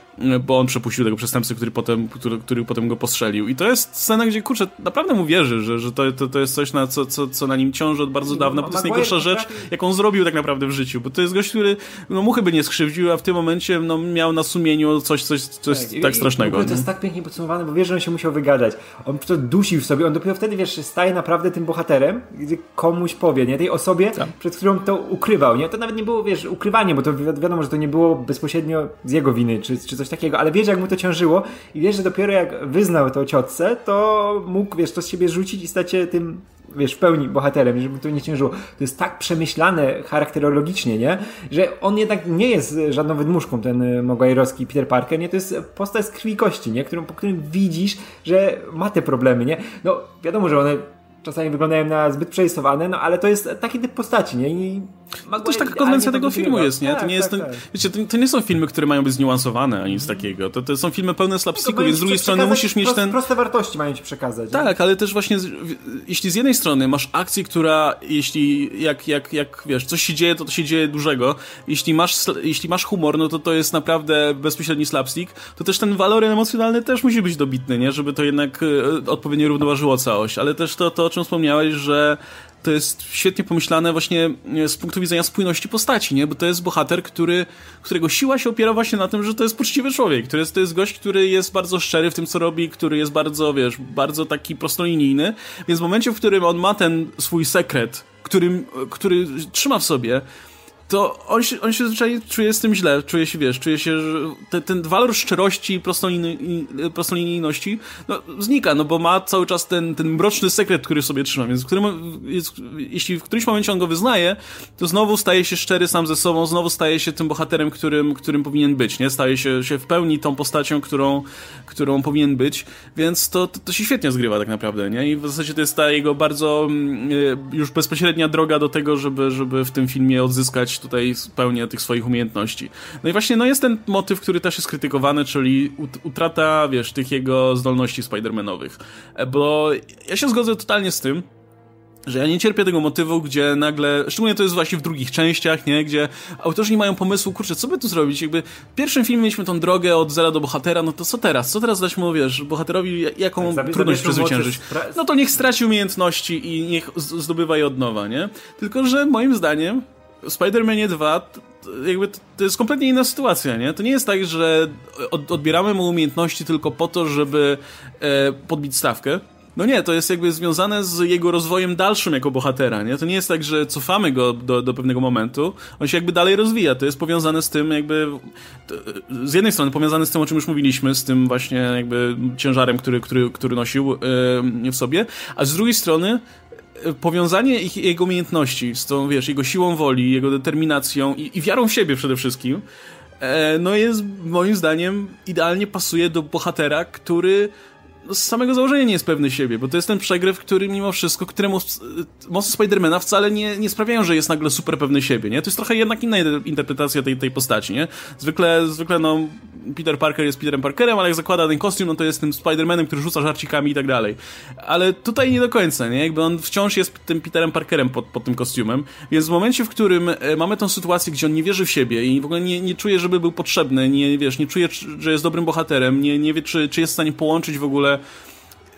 Bo on przepuścił tego przestępcy, który potem, który, który potem go postrzelił. I to jest scena, gdzie, kurczę, naprawdę mu wierzy, że, że to, to, to jest coś, na co, co, co na nim ciąży od bardzo dawna, bo to jest najgorsza rzecz, jaką zrobił tak naprawdę w życiu, bo to jest gość, który no, muchy by nie skrzywdził, a w tym momencie no, miał na sumieniu coś, coś, coś tak, tak strasznego. to jest tak pięknie podsumowane, bo wiesz, że on się musiał wygadać. On to dusił w sobie, on dopiero wtedy, wiesz, staje naprawdę tym bohaterem, gdzie komuś powie, nie? Tej osobie, tak. przed którą to ukrywał, nie? To nawet nie było, wiesz, ukrywanie, bo to wi wiadomo, że to nie było bezpośrednio z jego winy, czy, czy coś takiego, ale wiesz, jak mu to ciążyło i wiesz, że dopiero jak wyznał to ciotce, to mógł, wiesz, to z siebie rzucić i stać się tym wiesz, w pełni bohaterem, żeby to nie ciężyło. To jest tak przemyślane charakterologicznie, nie? Że on jednak nie jest żadną wydmuszką, ten Maguire'owski Peter Parker, nie? To jest postać z krwi kości, nie? Którą, po którym widzisz, że ma te problemy, nie? No, wiadomo, że one czasami wyglądają na zbyt przejstowane, no ale to jest taki typ postaci, nie? I to też taka konwencja tego filmu jest, nie? Tak, to nie jest, tak, to, tak. Wiecie, to, to, nie są filmy, które mają być zniuansowane ani nic takiego. To, to są filmy pełne slapsticku, no, więc z drugiej strony musisz mieć ten... Proste wartości mają ci przekazać. Tak, nie? ale też właśnie, jeśli z jednej strony masz akcję, która, jeśli, jak, jak, jak, wiesz, coś się dzieje, to to się dzieje dużego. Jeśli masz, jeśli masz humor, no to to jest naprawdę bezpośredni slapstick, to też ten walor emocjonalny też musi być dobitny, nie? Żeby to jednak e, odpowiednio równoważyło całość. Ale też to, to o czym wspomniałeś, że to jest świetnie pomyślane właśnie e, z punktu widzenia spójności postaci, nie? Bo to jest bohater, który, którego siła się opiera właśnie na tym, że to jest poczciwy człowiek, który jest, to jest gość, który jest bardzo szczery w tym, co robi, który jest bardzo, wiesz, bardzo taki prostolinijny, więc w momencie, w którym on ma ten swój sekret, którym, który trzyma w sobie, to on się, on się zwyczajnie czuje z tym źle, czuje się, wiesz, czuje się, że te, ten walor szczerości i prostolinijności no, znika, no bo ma cały czas ten, ten mroczny sekret, który sobie trzyma, więc w którym, jest, jeśli w którymś momencie on go wyznaje, to znowu staje się szczery sam ze sobą, znowu staje się tym bohaterem, którym, którym powinien być, nie? Staje się, się w pełni tą postacią, którą, którą powinien być, więc to, to, to się świetnie zgrywa tak naprawdę, nie? I w zasadzie to jest ta jego bardzo mm, e, już bezpośrednia droga do tego, żeby, żeby w tym filmie odzyskać tutaj spełnia tych swoich umiejętności. No i właśnie no jest ten motyw, który też jest krytykowany, czyli utrata, wiesz, tych jego zdolności Spider-Manowych. E, bo ja się zgodzę totalnie z tym, że ja nie cierpię tego motywu, gdzie nagle, szczególnie to jest właśnie w drugich częściach, nie, gdzie autorzy nie mają pomysłu, kurczę, co by tu zrobić, jakby w pierwszym filmie mieliśmy tą drogę od zera do bohatera, no to co teraz, co teraz dać mu, wiesz, bohaterowi jaką tak, trudność przezwyciężyć, no to niech straci umiejętności i niech zdobywa je od nowa, nie, tylko, że moim zdaniem Spider-Manie 2 jakby to jest kompletnie inna sytuacja, nie? To nie jest tak, że odbieramy mu umiejętności tylko po to, żeby e, podbić stawkę, no nie, to jest jakby związane z jego rozwojem dalszym jako bohatera, nie? To nie jest tak, że cofamy go do, do pewnego momentu, on się jakby dalej rozwija, to jest powiązane z tym jakby, to, z jednej strony powiązane z tym, o czym już mówiliśmy, z tym właśnie jakby ciężarem, który, który, który nosił yy, w sobie, a z drugiej strony powiązanie ich, jego umiejętności z tą, wiesz, jego siłą woli, jego determinacją i, i wiarą w siebie przede wszystkim, e, no jest moim zdaniem idealnie pasuje do bohatera, który z samego założenia nie jest pewny siebie, bo to jest ten przegryw, który mimo wszystko, któremu mocy Spidermana wcale nie, nie sprawiają, że jest nagle super pewny siebie, nie? To jest trochę jednak inna interpretacja tej, tej postaci, nie? Zwykle, zwykle no, Peter Parker jest Peterem Parkerem, ale jak zakłada ten kostium, no to jest tym Spidermanem, który rzuca żarcikami i tak dalej. Ale tutaj nie do końca, nie? Jakby on wciąż jest tym Peterem Parkerem pod, pod tym kostiumem, więc w momencie, w którym e, mamy tą sytuację, gdzie on nie wierzy w siebie i w ogóle nie, nie czuje, żeby był potrzebny, nie, wiesz, nie czuje, że jest dobrym bohaterem, nie, nie wie, czy, czy jest w stanie połączyć w ogóle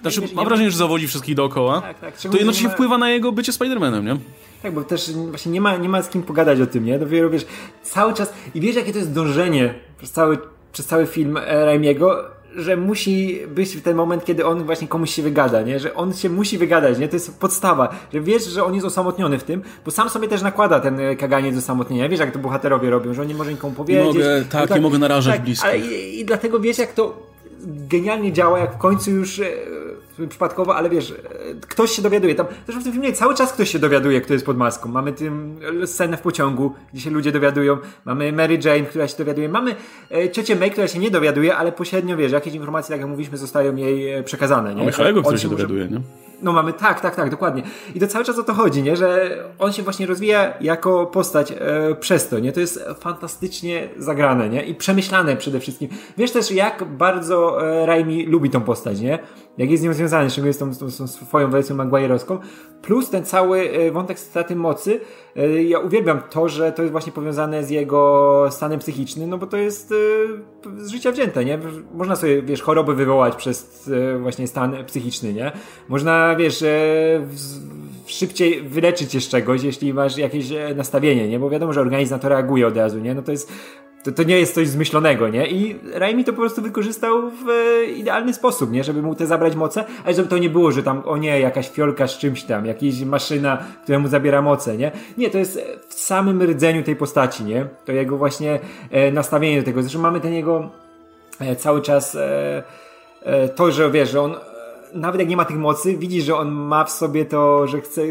znaczy, mam wrażenie, że zawodzi wszystkich dookoła. Tak, tak. To jednocześnie ma... wpływa na jego bycie Spider-Manem, nie? Tak, bo też właśnie nie ma, nie ma z kim pogadać o tym, nie? Dopiero wiesz, cały czas. I wiesz, jakie to jest dążenie przez cały, przez cały film Raimiego, że musi być ten moment, kiedy on właśnie komuś się wygada, nie? Że on się musi wygadać, nie? To jest podstawa, że wiesz, że on jest osamotniony w tym, bo sam sobie też nakłada ten e, kaganie do osamotnienia. Wiesz, jak to bohaterowie robią, że on nie może nikomu powiedzieć. Mogę, tak, no tak, nie mogę narażać tak, i, i dlatego wiesz, jak to genialnie działa, jak w końcu już e, przypadkowo, ale wiesz, e, ktoś się dowiaduje. Tam, zresztą w tym filmie cały czas ktoś się dowiaduje, kto jest pod maską. Mamy tym scenę w pociągu, gdzie się ludzie dowiadują. Mamy Mary Jane, która się dowiaduje. Mamy e, ciocię May, która się nie dowiaduje, ale pośrednio, wiesz, jakieś informacje, tak jak mówiliśmy, zostają jej e, przekazane. Nie? Mamy Harry'ego, który się dowiaduje, nie? No mamy, tak, tak, tak, dokładnie. I to cały czas o to chodzi, nie? Że on się właśnie rozwija jako postać e, przez to, nie? To jest fantastycznie zagrane, nie? I przemyślane przede wszystkim. Wiesz też, jak bardzo e, Raimi lubi tą postać, nie? Jak jest z nią związany, szczególnie z tą, tą, tą swoją wersją Maguire'owską. Plus ten cały e, wątek straty mocy. E, ja uwielbiam to, że to jest właśnie powiązane z jego stanem psychicznym, no bo to jest e, z życia wzięte, nie? Można sobie, wiesz, choroby wywołać przez właśnie stan psychiczny, nie? Można wiesz, szybciej wyleczyć się z czegoś, jeśli masz jakieś nastawienie, nie? Bo wiadomo, że organizm na to reaguje od razu, nie? No to jest to, to nie jest coś zmyślonego, nie? I Raimi to po prostu wykorzystał w e, idealny sposób, nie? Żeby mu te zabrać moce, ale żeby to nie było, że tam, o nie, jakaś fiolka z czymś tam, jakaś maszyna, która mu zabiera moce, nie? Nie, to jest w samym rdzeniu tej postaci, nie? To jego właśnie e, nastawienie do tego. Zresztą mamy ten jego e, cały czas e, e, to, że wiesz, że on nawet jak nie ma tych mocy, widzisz, że on ma w sobie to, że chce,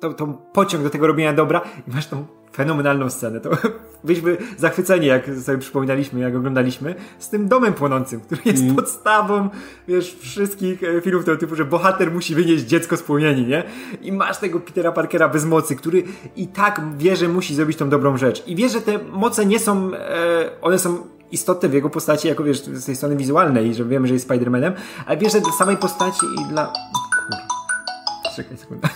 to, to pociąg do tego robienia dobra i masz tą fenomenalną scenę. To [LAUGHS] byliśmy zachwyceni, jak sobie przypominaliśmy, jak oglądaliśmy, z tym domem płonącym, który jest mm. podstawą, wiesz, wszystkich e, filmów tego typu, że bohater musi wynieść dziecko z płomieni, nie? I masz tego Petera Parkera bez mocy, który i tak wie, że musi zrobić tą dobrą rzecz. I wie, że te moce nie są, e, one są istotne w jego postaci, jako wiesz, z tej strony wizualnej, że wiemy, że jest Spider-Manem, ale wiesz, że dla samej postaci i dla... Czekaj sekundę.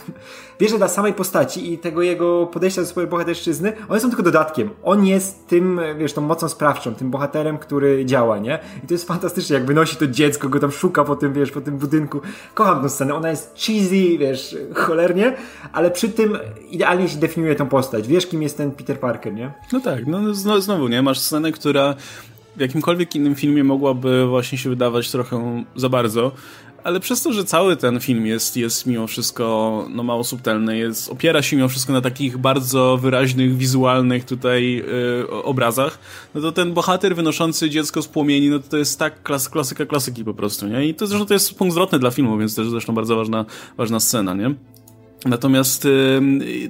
Wiesz, że dla samej postaci i tego jego podejścia do swojej bohaterszczyzny, one są tylko dodatkiem. On jest tym, wiesz, tą mocą sprawczą, tym bohaterem, który działa, nie? I to jest fantastyczne, jak wynosi to dziecko, go tam szuka po tym, wiesz, po tym budynku. Kocham tę scenę, ona jest cheesy, wiesz, cholernie, ale przy tym idealnie się definiuje tą postać. Wiesz, kim jest ten Peter Parker, nie? No tak, no znowu, nie? Masz scenę, która w jakimkolwiek innym filmie mogłaby właśnie się wydawać trochę za bardzo, ale przez to, że cały ten film jest, jest mimo wszystko no, mało subtelny, jest, opiera się mimo wszystko na takich bardzo wyraźnych, wizualnych tutaj yy, obrazach, no to ten bohater wynoszący dziecko z płomieni, no to, to jest tak klas, klasyka klasyki po prostu, nie? I to zresztą to jest punkt zwrotny dla filmu, więc też zresztą bardzo ważna, ważna scena, nie? Natomiast,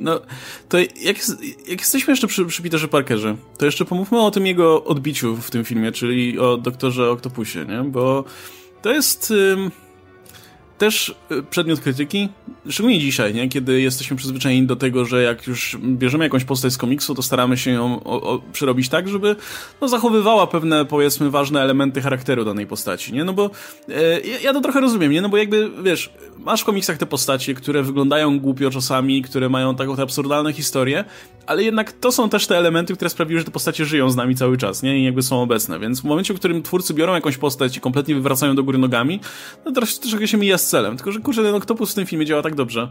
no, to jak, jak jesteśmy jeszcze przy, przy Peterze Parkerze, to jeszcze pomówmy o tym jego odbiciu w tym filmie, czyli o doktorze Octopusie, nie? Bo to jest też y, przedmiot krytyki, szczególnie dzisiaj, nie? kiedy jesteśmy przyzwyczajeni do tego, że jak już bierzemy jakąś postać z komiksu, to staramy się ją o, o, przerobić tak, żeby no, zachowywała pewne, powiedzmy, ważne elementy charakteru danej postaci, nie? No bo e, ja to trochę rozumiem, nie? No bo jakby, wiesz, masz w komiksach te postacie, które wyglądają głupio czasami, które mają taką te absurdalne historie, ale jednak to są też te elementy, które sprawiły, że te postacie żyją z nami cały czas, nie? I jakby są obecne, więc w momencie, w którym twórcy biorą jakąś postać i kompletnie wywracają do góry nogami, no to troszkę się mija z celem. Tylko, że kurczę, ten Octopus w tym filmie działa tak dobrze.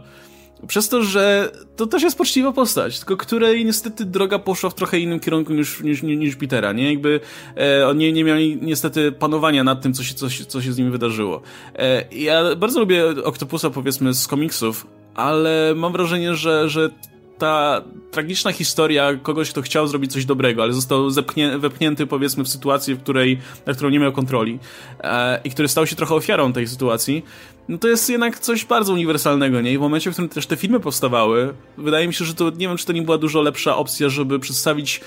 Przez to, że to też jest poczciwa postać, tylko której niestety droga poszła w trochę innym kierunku niż, niż, niż Petera, nie? Jakby e, oni nie mieli niestety panowania nad tym, co się, co, co się z nimi wydarzyło. E, ja bardzo lubię Octopusa, powiedzmy, z komiksów, ale mam wrażenie, że, że ta tragiczna historia kogoś, kto chciał zrobić coś dobrego, ale został zepchnię, wepchnięty powiedzmy w sytuację, w której, na którą nie miał kontroli e, i który stał się trochę ofiarą tej sytuacji, no to jest jednak coś bardzo uniwersalnego, nie? I w momencie, w którym też te filmy powstawały, wydaje mi się, że to, nie wiem, czy to nie była dużo lepsza opcja, żeby przedstawić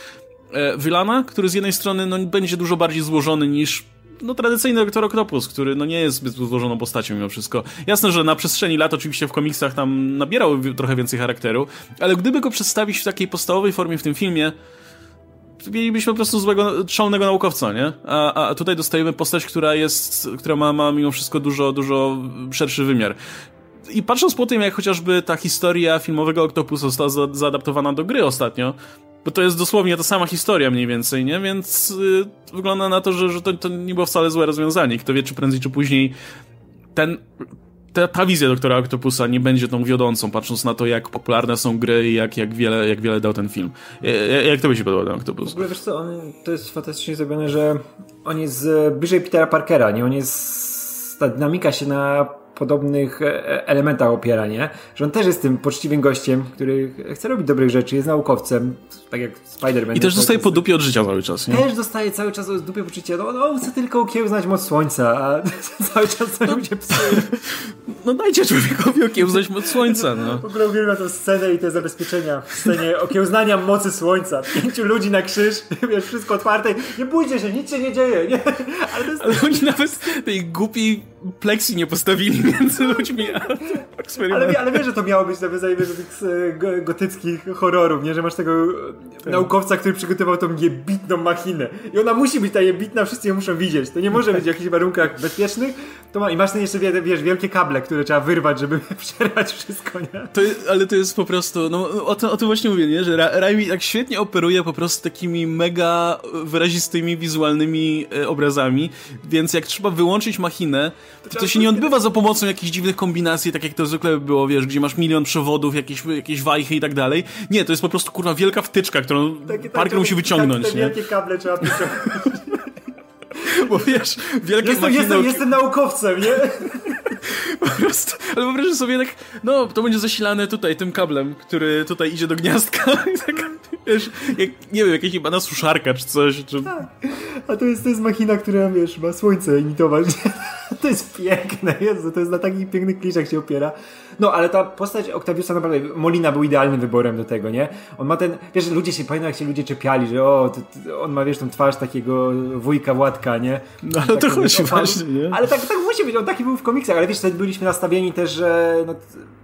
e, Wylana, który z jednej strony no, będzie dużo bardziej złożony niż no, tradycyjny Doktor Octopus, który no, nie jest zbyt złożoną postacią mimo wszystko. Jasne, że na przestrzeni lat oczywiście w komiksach tam nabierał trochę więcej charakteru, ale gdyby go przedstawić w takiej podstawowej formie w tym filmie, mielibyśmy po prostu złego, szalonego naukowca, nie? A, a tutaj dostajemy postać, która jest, która ma, ma mimo wszystko dużo, dużo szerszy wymiar. I patrząc po tym, jak chociażby ta historia filmowego Octopusa została za, zaadaptowana do gry ostatnio, bo to jest dosłownie ta sama historia mniej więcej, nie? Więc yy, wygląda na to, że, że to, to nie było wcale złe rozwiązanie. Kto wie, czy prędzej, czy później ten ta, ta wizja doktora Octopusa nie będzie tą wiodącą, patrząc na to, jak popularne są gry i jak, jak, wiele, jak wiele dał ten film. Jak to by się podobał ten Octopus? W ogóle wiesz co, on, to jest fantastycznie zrobione, że on jest bliżej Petera Parkera, nie? On jest ta dynamika się na podobnych e, e, elementach opiera, nie? Że on też jest tym poczciwym gościem, który chce robić dobrych rzeczy, jest naukowcem, tak jak Spider-Man. I też dostaje po dupie od życia cały czas, nie? Też dostaje cały czas od dupie poczucie, no, no chce tylko okiełznać moc słońca, a [LAUGHS] cały czas coś no, się psuje. [LAUGHS] No dajcie człowiekowi okiełznać moc słońca, no. W ogóle uwielbiam tę scenę i te zabezpieczenia w scenie okiełznania mocy słońca. Pięciu ludzi na krzyż, [LAUGHS] wiesz, wszystko otwarte, nie bójcie się, nic się nie dzieje, nie? Ale, jest... Ale oni nawet tej głupi pleksji nie postawili między ludźmi a ale, ale wiesz, że to miało być nawiązanie do tych e, gotyckich horrorów, nie? Że masz tego tak. naukowca, który przygotował tą jebitną machinę. I ona musi być ta jebitna, wszyscy ją muszą widzieć. To nie może być w jakichś warunkach bezpiecznych. To ma, I masz ten jeszcze, wiesz, wielkie kable, które trzeba wyrwać, żeby [LAUGHS] przerwać wszystko, nie? To, ale to jest po prostu, no o, to, o tym właśnie mówię, nie? Że Raimi tak świetnie operuje po prostu takimi mega wyrazistymi, wizualnymi e, obrazami, więc jak trzeba wyłączyć machinę, to, to się nie odbywa za pomocą jakichś dziwnych kombinacji, tak jak to zwykle było, wiesz, gdzie masz milion przewodów, jakieś, jakieś wajchy i tak dalej. Nie, to jest po prostu kurwa wielka wtyczka, którą Parker musi wyciągnąć. Tak, te wielkie kable trzeba [LAUGHS] wyciągnąć. Bo wiesz, wielkie jestem, machiny... Jestem, jestem naukowcem, nie? [LAUGHS] Po prostu, ale wyobraź sobie tak, no, to będzie zasilane tutaj tym kablem, który tutaj idzie do gniazdka. [LAUGHS] tak, wiesz, jak, nie wiem, jakaś chyba na suszarka czy coś. Czy... Tak. A to jest, to jest machina, która, wiesz, ma słońce imitować. [LAUGHS] to jest piękne, Jezu, to jest na takich pięknych kliszach się opiera. No, ale ta postać Octaviusa naprawdę, Molina był idealnym wyborem do tego, nie? On ma ten, wiesz, ludzie się, pamiętam jak się ludzie czepiali, że o, on ma, wiesz, tą twarz takiego wujka Władka, nie? No, ale to chodzi właśnie, nie? Ale tak, tak musi być, on taki był w komiksach, ale wiesz, wtedy byliśmy nastawieni też, że no,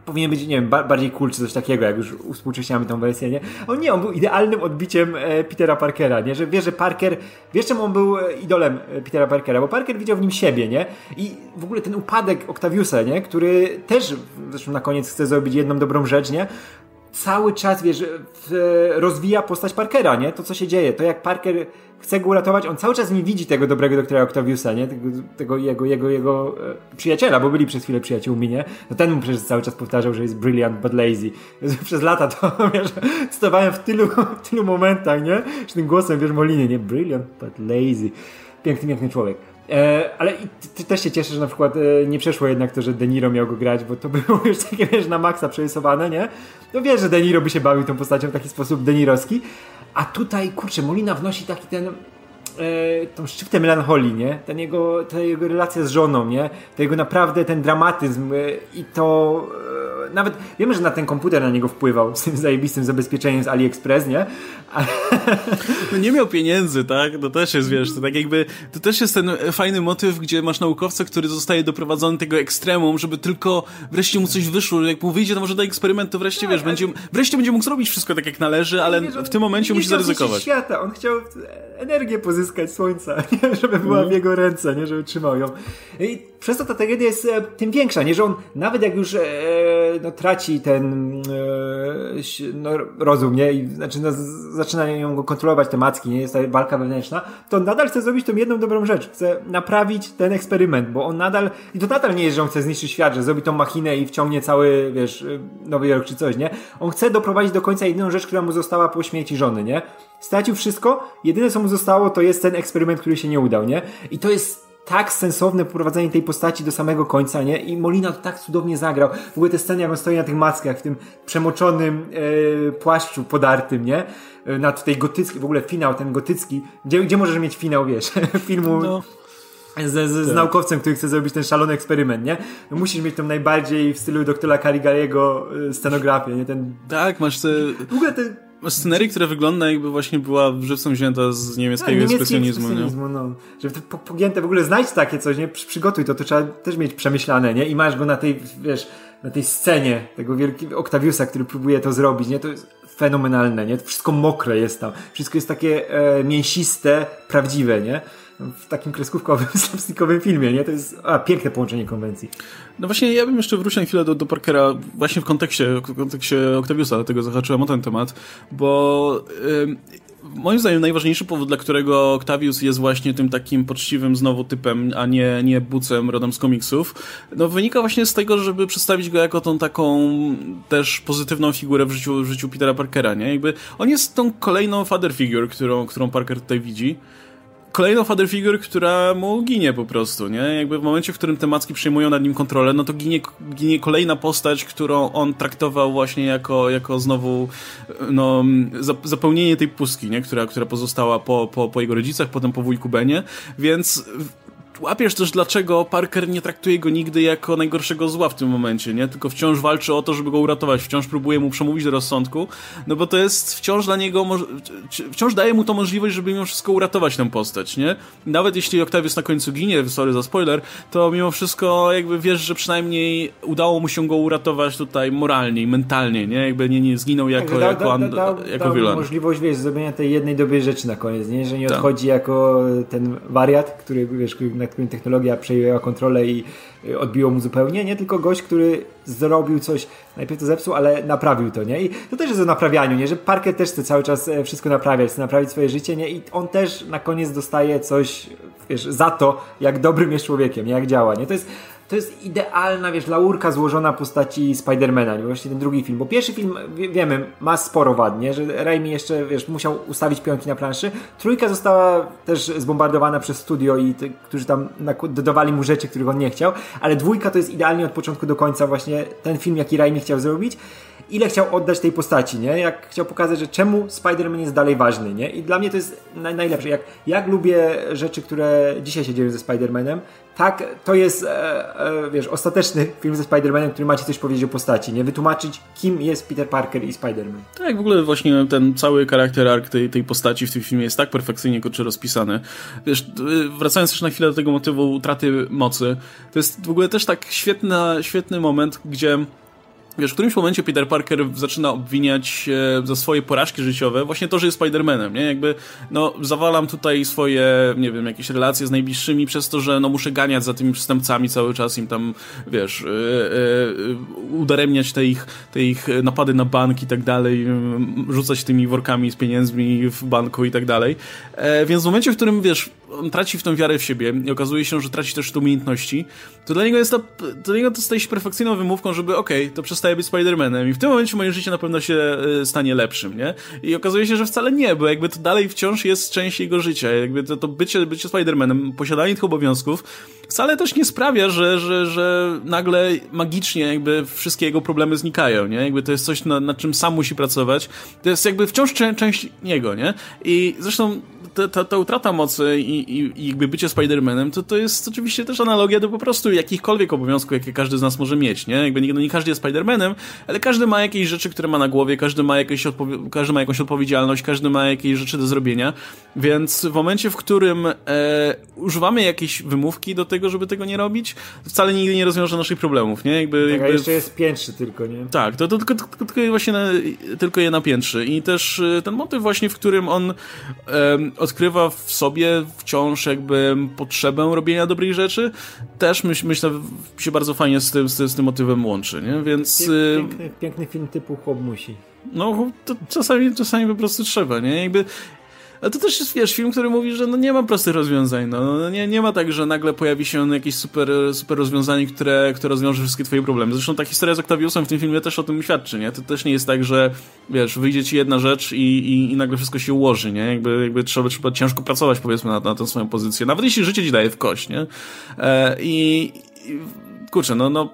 powinien być, nie wiem, bardziej cool czy coś takiego, jak już uspółcześniamy tą wersję, nie? On nie, on był idealnym odbiciem e, Petera Parkera, nie? Że wie, że Parker, wiesz czemu on był e, idolem e, Petera Parkera? Bo Parker widział w nim siebie, nie? I w ogóle ten upadek Octaviusa, nie? Który też, zresztą na koniec chce zrobić jedną dobrą rzecz, nie? Cały czas, wiesz, rozwija postać Parkera, nie? To, co się dzieje. To, jak Parker chce go uratować, on cały czas nie widzi tego dobrego doktora Octaviusa, nie? Tego, tego jego, jego, jego e, przyjaciela, bo byli przez chwilę przyjaciółmi, nie? No ten mu przecież cały czas powtarzał, że jest brilliant but lazy. [LAUGHS] Przez lata to, [LAUGHS] wiesz, cytowałem w tylu, w tylu momentach, nie? Że tym głosem, wiesz, Molinie, nie? Brilliant but lazy. Piękny, piękny człowiek. E, ale też się cieszę, że na przykład e, nie przeszło jednak to, że De Niro miał go grać, bo to było [LAUGHS] już takie, wiesz, na maksa przerysowane, nie? No wiesz, że De Niro by się bawił tą postacią w taki sposób denirowski, a tutaj, kurczę, Molina wnosi taki ten e, tą szczyptę melancholii, nie? Ten jego, ta jego relacja z żoną, nie? To jego naprawdę ten dramatyzm e, i to e, nawet wiemy, że na ten komputer na niego wpływał z tym zajebistym zabezpieczeniem z AliExpress, nie? [LAUGHS] No nie miał pieniędzy, tak? To też jest, wiesz, to tak jakby, to też jest ten fajny motyw, gdzie masz naukowca, który zostaje doprowadzony tego ekstremum, żeby tylko wreszcie mu coś wyszło, jak mu wyjdzie, to może da eksperyment, to wreszcie, wiesz, będzie, wreszcie będzie mógł zrobić wszystko tak jak należy, ale w tym momencie musi zaryzykować. świata, on chciał energię pozyskać słońca, [LAUGHS] nie? żeby była mm. w jego ręce, nie? żeby trzymał ją. I przez to ta tragedia jest e, tym większa, nie? że on nawet jak już e, no, traci ten e, no, rozum, nie? I, znaczy, no, zaczynają go kontrolować te macki, nie? Jest ta walka wewnętrzna, to on nadal chce zrobić tą jedną dobrą rzecz. Chce naprawić ten eksperyment, bo on nadal, i to nadal nie jest, że on chce zniszczyć świat, że zrobi tą machinę i wciągnie cały, wiesz, Nowy Jork czy coś, nie? On chce doprowadzić do końca jedyną rzecz, która mu została po śmierci żony, nie? Stracił wszystko, jedyne co mu zostało to jest ten eksperyment, który się nie udał, nie? I to jest tak sensowne poprowadzenie tej postaci do samego końca, nie? I Molina to tak cudownie zagrał. W ogóle te sceny, jak on stoi na tych mackach, w tym przemoczonym e, płaszczu podartym, nie? E, na tej gotycki, w ogóle finał ten gotycki. Gdzie, gdzie możesz mieć finał, wiesz, [LAUGHS] filmu... No. Z, z, z tak. naukowcem, który chce zrobić ten szalony eksperyment, nie? No musisz mieć tą najbardziej w stylu doktora Caligariego e, scenografię, nie? Ten... Tak, masz te... W ogóle te scenerii, która wygląda jakby właśnie była żywcem wzięta z niemieckiego no, ekspresjonizmu. ekspresjonizmu nie? No. Żeby to pogięte w ogóle znajdź takie coś, nie? Przygotuj to, to trzeba też mieć przemyślane, nie? I masz go na tej, wiesz, na tej scenie tego wielkiego Octaviusa, który próbuje to zrobić, nie? To jest fenomenalne, nie? To wszystko mokre jest tam. Wszystko jest takie e, mięsiste, prawdziwe, nie? W takim kreskówkowym, [LAUGHS] slapstickowym filmie, nie? To jest a, piękne połączenie konwencji. No właśnie, ja bym jeszcze wrócił na chwilę do, do Parkera właśnie w kontekście, w kontekście Octaviusa, dlatego zahaczyłem o ten temat, bo moim zdaniem najważniejszy powód, dla którego Octavius jest właśnie tym takim poczciwym znowu typem, a nie, nie bucem rodem z komiksów, no wynika właśnie z tego, żeby przedstawić go jako tą taką też pozytywną figurę w życiu, w życiu Petera Parkera, nie? Jakby on jest tą kolejną father figure, którą, którą Parker tutaj widzi kolejną father figure, która mu ginie po prostu, nie? Jakby w momencie, w którym te macki przejmują nad nim kontrolę, no to ginie, ginie kolejna postać, którą on traktował właśnie jako, jako znowu no, zapełnienie tej pustki, nie? Która, która pozostała po, po, po jego rodzicach, potem po wujku Benie, więc łapiesz też, dlaczego Parker nie traktuje go nigdy jako najgorszego zła w tym momencie, nie? Tylko wciąż walczy o to, żeby go uratować, wciąż próbuje mu przemówić do rozsądku, no bo to jest wciąż dla niego, wciąż daje mu to możliwość, żeby mimo wszystko uratować tę postać, nie? Nawet jeśli Octavius na końcu ginie, sorry za spoiler, to mimo wszystko jakby wiesz, że przynajmniej udało mu się go uratować tutaj moralnie i mentalnie, nie? Jakby nie, nie zginął jako, tak, jako, da, da, da, jako dał możliwość, wiesz, zrobienia tej jednej dobrej rzeczy na koniec, nie? Że nie tak. odchodzi jako ten wariat, który, wiesz, na którym technologia przejęła kontrolę i y, odbiło mu zupełnie, nie tylko gość, który zrobił coś, najpierw to zepsuł, ale naprawił to, nie? I to też jest o naprawianiu, nie? Że Parker też chce cały czas e, wszystko naprawiać, chce naprawić swoje życie, nie? I on też na koniec dostaje coś, wiesz, za to, jak dobrym jest człowiekiem, nie? Jak działa, nie? To jest to jest idealna, wiesz, laurka złożona postaci Spidermana, nie? Właśnie ten drugi film, bo pierwszy film, wie, wiemy, ma sporo wad, nie? Że Raimi jeszcze, wiesz, musiał ustawić pionki na planszy. Trójka została też zbombardowana przez studio i ty, którzy tam dodawali mu rzeczy, których on nie chciał, ale dwójka to jest idealnie od początku do końca właśnie ten film, jaki Raimi chciał zrobić ile chciał oddać tej postaci, nie? Jak chciał pokazać, że czemu Spider-Man jest dalej ważny, nie? I dla mnie to jest naj, najlepsze. Jak, jak lubię rzeczy, które dzisiaj się dzieją ze Spider-Manem, tak, to jest, e, e, wiesz, ostateczny film ze Spider-Manem, który macie coś powiedzieć o postaci, nie? Wytłumaczyć, kim jest Peter Parker i Spider-Man. Tak, w ogóle właśnie ten cały charakter ark tej, tej postaci w tym filmie jest tak perfekcyjnie kurczę rozpisany. Wiesz, wracając jeszcze na chwilę do tego motywu utraty mocy, to jest w ogóle też tak świetna, świetny moment, gdzie Wiesz, w którymś momencie Peter Parker zaczyna obwiniać za swoje porażki życiowe właśnie to, że jest Spider-Manem, nie? Jakby, no, zawalam tutaj swoje, nie wiem, jakieś relacje z najbliższymi przez to, że no muszę ganiać za tymi przestępcami cały czas, im tam, wiesz, yy, yy, udaremniać te ich, te ich napady na bank i tak dalej, rzucać tymi workami z pieniędzmi w banku i tak dalej. E, więc w momencie, w którym, wiesz, on traci w tą wiarę w siebie i okazuje się, że traci też te umiejętności, to dla niego jest to, dla niego to staje się perfekcyjną wymówką, żeby okej, okay, to przestaje być Spider-Manem i w tym momencie moje życie na pewno się y, stanie lepszym, nie? I okazuje się, że wcale nie, bo jakby to dalej wciąż jest część jego życia, jakby to, to bycie, bycie Spider-Manem, posiadanie tych obowiązków wcale też nie sprawia, że, że, że nagle magicznie jakby wszystkie jego problemy znikają, nie? Jakby to jest coś, nad, nad czym sam musi pracować. To jest jakby wciąż część niego, nie? I zresztą ta, ta, ta utrata mocy i, i, i jakby bycie Spider-Manem, to, to jest oczywiście też analogia do po prostu jakichkolwiek obowiązków, jakie każdy z nas może mieć, nie? Jakby nie, no nie każdy jest Spider-Manem, ale każdy ma jakieś rzeczy, które ma na głowie, każdy ma, jakieś każdy ma jakąś odpowiedzialność, każdy ma jakieś rzeczy do zrobienia, więc w momencie, w którym e, używamy jakiejś wymówki do tego, żeby tego nie robić, wcale nigdy nie rozwiąże naszych problemów, nie? Jakby, tak, jakby... a jeszcze jest piętrzy tylko, nie? Tak, to, to, tylko, tylko, tylko właśnie na, tylko je napiętrzy i też e, ten motyw właśnie, w którym on odkrywa w sobie wciąż jakby potrzebę robienia dobrych rzeczy, też myśl, myślę się bardzo fajnie z tym, z, z tym motywem łączy, nie? Więc... Y, piękny, piękny film typu chłop musi. No, to czasami, czasami po prostu trzeba, nie? Jakby ale to też jest, wiesz, film, który mówi, że no nie ma prostych rozwiązań, no. no nie, nie ma tak, że nagle pojawi się jakieś super, super rozwiązanie, które, które rozwiąże wszystkie twoje problemy. Zresztą ta historia z Octaviusem w tym filmie też o tym świadczy, nie? To też nie jest tak, że, wiesz, wyjdzie ci jedna rzecz i, i, i nagle wszystko się ułoży, nie? Jakby, jakby trzeba, trzeba ciężko pracować, powiedzmy, na, na tę swoją pozycję. Nawet jeśli życie ci daje w kość, nie? E, i, i kurczę, no, no,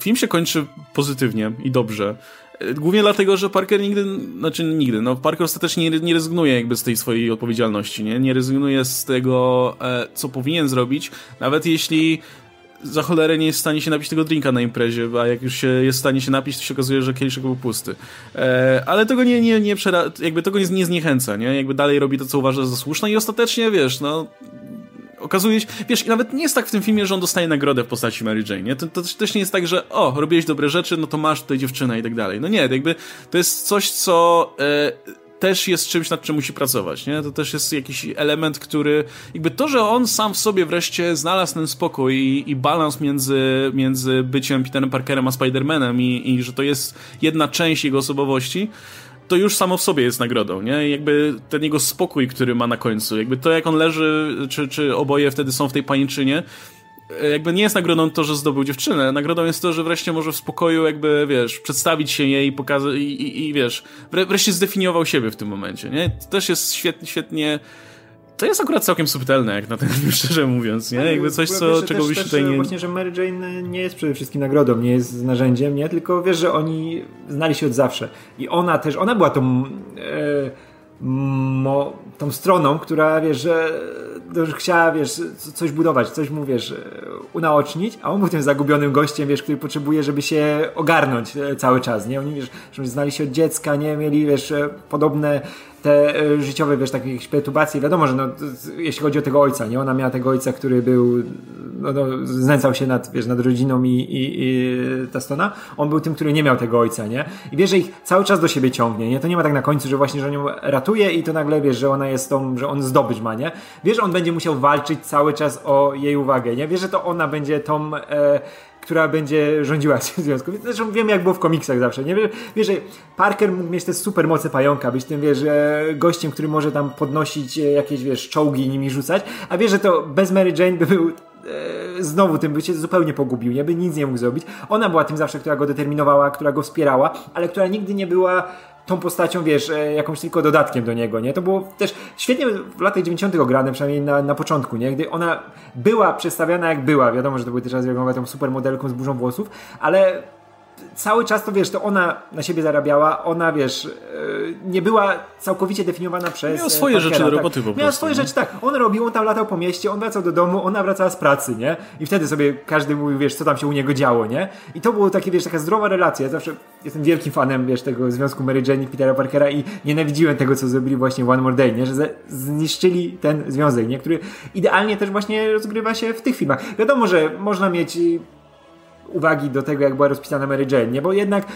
film się kończy pozytywnie i dobrze. Głównie dlatego, że Parker nigdy, znaczy nigdy, no Parker ostatecznie nie, nie rezygnuje jakby z tej swojej odpowiedzialności, nie? Nie rezygnuje z tego, e, co powinien zrobić, nawet jeśli za cholerę nie jest w stanie się napić tego drinka na imprezie, a jak już się jest w stanie się napić, to się okazuje, że kieliszek był pusty. E, ale tego nie, nie, nie przera jakby tego nie, nie zniechęca, nie? Jakby dalej robi to, co uważa za słuszne i ostatecznie, wiesz, no okazuje się, wiesz, nawet nie jest tak w tym filmie, że on dostaje nagrodę w postaci Mary Jane, nie? To, to też nie jest tak, że o, robiłeś dobre rzeczy, no to masz tutaj dziewczynę i tak dalej. No nie, jakby to jest coś, co e, też jest czymś, nad czym musi pracować, nie? To też jest jakiś element, który jakby to, że on sam w sobie wreszcie znalazł ten spokój i, i balans między, między byciem Peterem Parkerem a Spider-Manem i, i że to jest jedna część jego osobowości, to już samo w sobie jest nagrodą, nie? Jakby ten jego spokój, który ma na końcu, jakby to jak on leży, czy, czy oboje wtedy są w tej paniczynie, e, jakby nie jest nagrodą to, że zdobył dziewczynę. Nagrodą jest to, że wreszcie może w spokoju jakby, wiesz, przedstawić się jej pokazać i, i, i, wiesz, wreszcie zdefiniował siebie w tym momencie, nie? To też jest świetnie, świetnie to jest akurat całkiem subtelne, jak na ten [LAUGHS] szczerze mówiąc, nie? Jakby coś, co, wiesz, czego byś też, tutaj też, nie... Właśnie, że Mary Jane nie jest przede wszystkim nagrodą, nie jest narzędziem, nie? Tylko wiesz, że oni znali się od zawsze. I ona też, ona była tą... E, mo, tą stroną, która wiesz, że, że chciała, wiesz, coś budować, coś mu, wiesz, unaocznić, a on był tym zagubionym gościem, wiesz, który potrzebuje, żeby się ogarnąć e, cały czas, nie? Oni, wiesz, że znali się od dziecka, nie? Mieli, wiesz, e, podobne te e, życiowe, wiesz, takie jakieś perturbacje, wiadomo, że no, jeśli chodzi o tego ojca, nie? Ona miała tego ojca, który był, no, no znęcał się nad, wiesz, nad rodziną i, i, i Tastona. On był tym, który nie miał tego ojca, nie? I wiesz, że ich cały czas do siebie ciągnie, nie? To nie ma tak na końcu, że właśnie, że on ją ratuje i to nagle, wiesz, że ona jest tą, że on zdobycz ma, nie? Wiesz, że on będzie musiał walczyć cały czas o jej uwagę, nie? Wiesz, że to ona będzie tą... E, która będzie rządziła w związku. Zresztą wiem, jak było w komiksach zawsze. Nie? Wiesz, że Parker mógł mieć te super moce pająka, być tym, wiesz, gościem, który może tam podnosić jakieś, wiesz, czołgi i nimi rzucać, a wiesz, że to bez Mary Jane by był e, znowu tym by się zupełnie pogubił, nie? By nic nie mógł zrobić. Ona była tym zawsze, która go determinowała, która go wspierała, ale która nigdy nie była tą postacią, wiesz, e, jakąś tylko dodatkiem do niego, nie? To było też świetnie w latach 90. grane, przynajmniej na, na początku, nie? Gdy ona była przedstawiana jak była, wiadomo, że to były też jak tą supermodelką z burzą włosów, ale cały czas to wiesz, to ona na siebie zarabiała, ona wiesz, e, nie była całkowicie definiowana przez. Miała swoje Parkera, rzeczy do tak. roboty po prostu. Miała swoje nie? rzeczy, tak. On robił, on tam latał po mieście, on wracał do domu, ona wracała z pracy, nie? I wtedy sobie każdy mówił, wiesz, co tam się u niego działo, nie? I to było takie, wiesz, taka zdrowa relacja. Ja zawsze jestem wielkim fanem, wiesz, tego związku Mary Jane i Petera Parkera i nienawidziłem tego, co zrobili właśnie One More Day, nie? Że zniszczyli ten związek, nie? Który idealnie też właśnie rozgrywa się w tych filmach. Wiadomo, że można mieć uwagi do tego, jak była rozpisana Mary Jane, nie? Bo jednak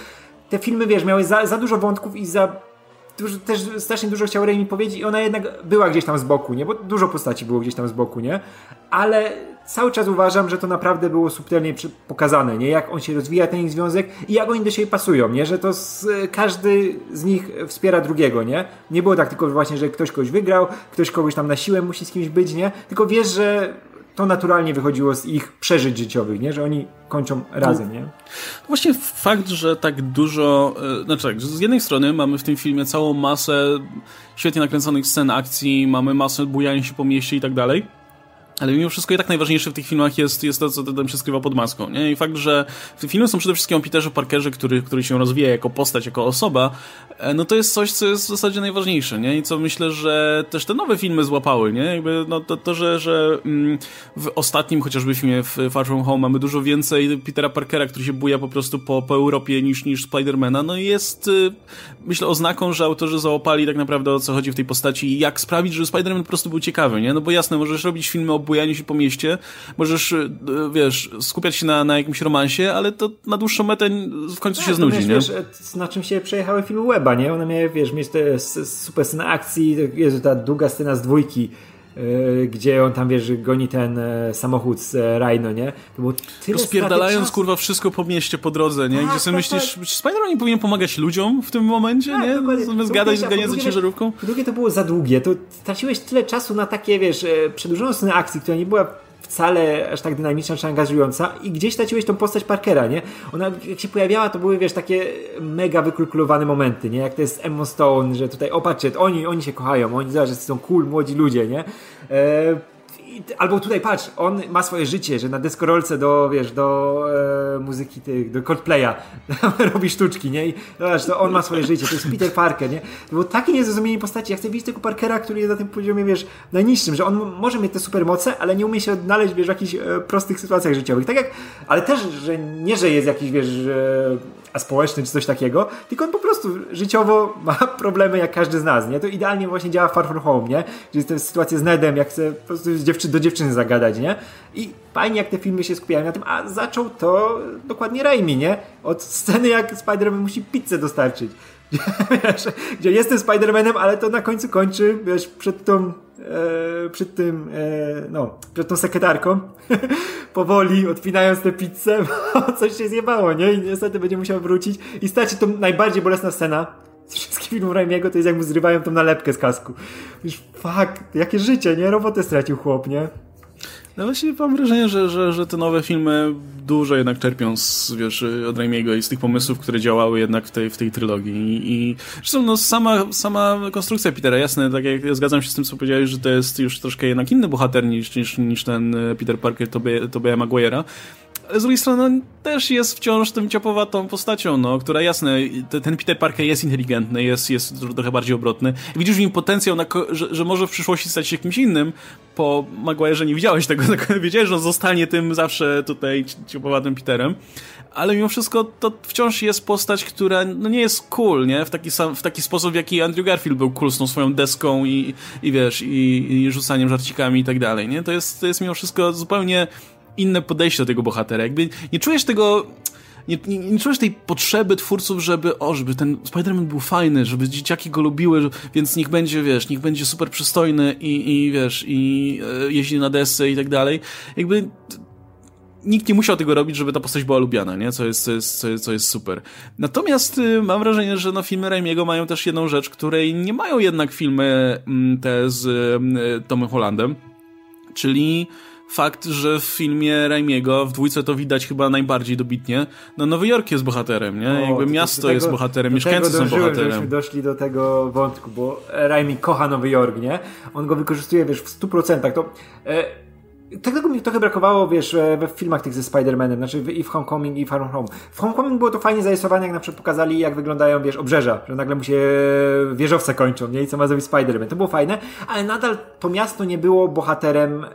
te filmy, wiesz, miały za, za dużo wątków i za dużo, też strasznie dużo chciał Raimi powiedzieć i ona jednak była gdzieś tam z boku, nie? Bo dużo postaci było gdzieś tam z boku, nie? Ale cały czas uważam, że to naprawdę było subtelnie pokazane, nie? Jak on się rozwija, ten ich związek i jak oni do siebie pasują, nie? Że to z, każdy z nich wspiera drugiego, nie? Nie było tak tylko właśnie, że ktoś kogoś wygrał, ktoś kogoś tam na siłę musi z kimś być, nie? Tylko wiesz, że to naturalnie wychodziło z ich przeżyć życiowych, nie? Że oni kończą razem, nie? Właśnie fakt, że tak dużo, e, znaczy tak, z jednej strony mamy w tym filmie całą masę świetnie nakręconych scen akcji, mamy masę bujania się po mieście i tak dalej, ale mimo wszystko i tak najważniejsze w tych filmach jest, jest to, co tam się skrywa pod maską. Nie? I fakt, że filmy są przede wszystkim o Peterze Parkerze, który, który się rozwija jako postać, jako osoba, e, no to jest coś, co jest w zasadzie najważniejsze. Nie? I co myślę, że też te nowe filmy złapały. Nie? Jakby, no, to, to że, że mm, w ostatnim chociażby filmie w Far From Home mamy dużo więcej Petera Parkera, który się buja po prostu po, po Europie niż, niż Spidermana, no jest y, myślę oznaką, że autorzy załapali tak naprawdę o co chodzi w tej postaci i jak sprawić, żeby Spiderman po prostu był ciekawy. Nie? No bo jasne, możesz robić filmy o bujaniu się po mieście, możesz, e, wiesz, skupiać się na, na jakimś romansie, ale to na dłuższą metę w końcu się znudzi, nie? Wiesz, na czym się przejechały filmy Weba, nie? One miały, wiesz, mieć te super sceny akcji, jest ta długa scena z dwójki, gdzie on tam, wiesz, goni ten e, samochód z e, Rhino, nie? To było tyle Rozpierdalając, kurwa, wszystko po mieście po drodze, nie? Tak, gdzie sobie tak, myślisz, tak. Spider-Man nie powinien pomagać ludziom w tym momencie, tak, nie? Zamiast gadać, ganiać za ciężarówką? Po drugie, to było za długie. To traciłeś tyle czasu na takie, wiesz, przedłużoną scenę akcji, która nie była wcale aż tak dynamiczna czy angażująca i gdzieś straciłeś tą postać Parkera, nie? Ona jak się pojawiała, to były, wiesz, takie mega wykalkulowane momenty, nie? Jak to jest Emma Stone, że tutaj, opatrzcie, oni, oni się kochają, oni że są cool, młodzi ludzie, nie? Eee, albo tutaj patrz, on ma swoje życie, że na deskorolce do, wiesz, do e, muzyki tych, do Coldplaya [LAUGHS] robi sztuczki, nie? I zobacz, to on ma swoje życie, to jest Peter Parker, nie? To było takie niezrozumienie postaci. Ja chcę widzieć tego Parkera, który jest na tym poziomie, wiesz, najniższym, że on może mieć te supermoce, ale nie umie się odnaleźć, wiesz, w jakichś e, prostych sytuacjach życiowych. Tak jak, ale też, że nie, że jest jakiś, wiesz, e, aspołeczny czy coś takiego, tylko on po prostu życiowo [LAUGHS] ma problemy jak każdy z nas, nie? To idealnie właśnie działa Far From Home, nie? Gdzie jest ta sytuacja z Nedem, jak chce po prostu do dziewczyny zagadać, nie? I fajnie jak te filmy się skupiają na tym, a zaczął to dokładnie Raimi, nie? Od sceny jak Spider-Man musi pizzę dostarczyć. [LAUGHS] Wiesz, gdzie jestem Spider-Manem, ale to na końcu kończy, wiesz, przed tą, przed tym, e, no, przed tą sekretarką, [LAUGHS] powoli odpinając tę pizzę, [LAUGHS] bo coś się zjebało, nie? I niestety będzie musiał wrócić i stać to najbardziej bolesna scena z wszystkich filmów Raimiego to jest jak mu zrywają tą nalepkę z kasku. Już fuck, jakie życie, nie? Robotę stracił chłop, nie? No właśnie mam wrażenie, że, że, że te nowe filmy dużo jednak czerpią z, wiesz, od Raimiego i z tych pomysłów, które działały jednak w tej, w tej trylogii. I, zresztą no, sama, sama konstrukcja Petera, jasne, tak jak ja zgadzam się z tym, co powiedziałeś, że to jest już troszkę jednak inny bohater niż, niż, niż ten Peter Parker Tobey Maguire'a, z drugiej strony no, też jest wciąż tym ciapowatą postacią, no, która jasne, ten Peter Parker jest inteligentny, jest, jest trochę bardziej obrotny. Widzisz w nim potencjał, na, że, że może w przyszłości stać się kimś innym. Po Maguire'ze nie widziałeś tego, [LAUGHS] tak wiedziałeś, że on zostanie tym zawsze tutaj ciapowatym Peterem. Ale mimo wszystko to wciąż jest postać, która no nie jest cool, nie? W taki, sam, w taki sposób, w jaki Andrew Garfield był cool z tą swoją deską i, i wiesz, i, i rzucaniem żarcikami i tak dalej, nie? To jest, to jest mimo wszystko zupełnie inne podejście do tego bohatera. Jakby nie czujesz tego... Nie, nie, nie, czujesz tej potrzeby twórców, żeby, o, żeby ten Spider-Man był fajny, żeby dzieciaki go lubiły, więc niech będzie, wiesz, niech będzie super przystojny i, i wiesz, i e, jeździ na desce i tak dalej. Jakby nikt nie musiał tego robić, żeby ta postać była lubiana, nie? Co jest, co jest, co jest, co jest super. Natomiast y, mam wrażenie, że no, filmy Raimiego mają też jedną rzecz, której nie mają jednak filmy mm, te z y, Tomem Hollandem, czyli fakt, że w filmie Raimiego w dwójce to widać chyba najbardziej dobitnie, no Nowy Jork jest bohaterem, nie? O, Jakby miasto tego, jest bohaterem, mieszkańcy są bohaterem. żebyśmy doszli do tego wątku, bo Raimi kocha Nowy Jork, nie? On go wykorzystuje, wiesz, w 100%. To... E tego mi trochę brakowało, wiesz, we filmach tych ze Spider-Manem, znaczy i w Homecoming, i w Far Home. W Homecoming było to fajnie zarysowane, jak na przykład pokazali, jak wyglądają, wiesz, obrzeża, że nagle mu się wieżowce kończą, nie? I co ma zrobić Spider-Man. To było fajne, ale nadal to miasto nie było bohaterem e,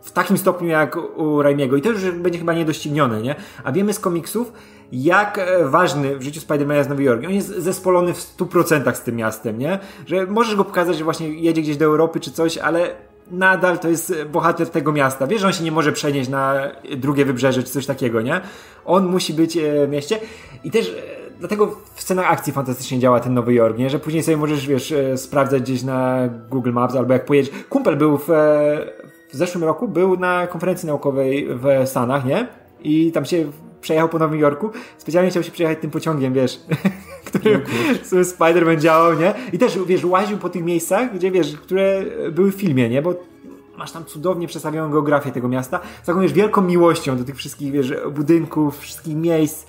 w takim stopniu jak u Raimiego. I to już będzie chyba niedoścignione, nie? A wiemy z komiksów, jak e, ważny w życiu Spider-Mana jest Nowy Jork. On jest zespolony w 100% z tym miastem, nie? Że możesz go pokazać, że właśnie jedzie gdzieś do Europy czy coś, ale nadal to jest bohater tego miasta. Wiesz, że on się nie może przenieść na drugie wybrzeże czy coś takiego, nie? On musi być e, w mieście i też e, dlatego w scenach akcji fantastycznie działa ten Nowy Jork, nie? Że później sobie możesz, wiesz, e, sprawdzać gdzieś na Google Maps albo jak pojedziesz. Kumpel był w, w zeszłym roku, był na konferencji naukowej w Stanach, nie? I tam się przejechał po Nowym Jorku. Specjalnie chciał się przejechać tym pociągiem, wiesz, [LAUGHS] którym no, Spider-Man działał, nie? I też, wiesz, łaził po tych miejscach, gdzie, wiesz, które były w filmie, nie? Bo masz tam cudownie przedstawioną geografię tego miasta, z taką, wiesz, wielką miłością do tych wszystkich, wiesz, budynków, wszystkich miejsc,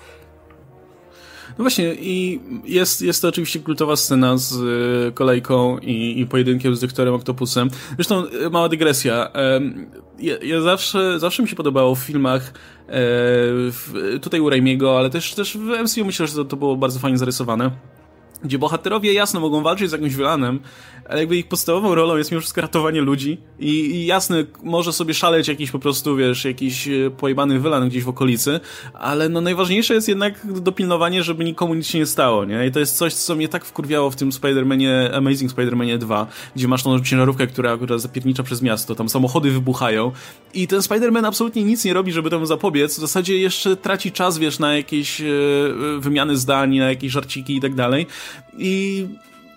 no właśnie, i jest, jest to oczywiście kultowa scena z y, kolejką i, i pojedynkiem z doktorem Octopusem. Zresztą, y, mała dygresja. Ja, ja zawsze, zawsze mi się podobało w filmach e, w, tutaj u Raimiego, ale też, też w MCU myślę, że to, to było bardzo fajnie zarysowane gdzie bohaterowie jasno mogą walczyć z jakimś wilanem, ale jakby ich podstawową rolą jest mimo wszystko ratowanie ludzi i, i jasne, może sobie szaleć jakiś po prostu, wiesz, jakiś e, pojebany wylan gdzieś w okolicy, ale no najważniejsze jest jednak dopilnowanie, żeby nikomu nic się nie stało, nie? I to jest coś, co mnie tak wkurwiało w tym Spider-Manie, Amazing Spider-Manie 2, gdzie masz tą ciężarówkę, która, która zapiernicza przez miasto, tam samochody wybuchają i ten Spider-Man absolutnie nic nie robi, żeby temu zapobiec, w zasadzie jeszcze traci czas, wiesz, na jakieś e, wymiany zdań, na jakieś żarciki i tak dalej i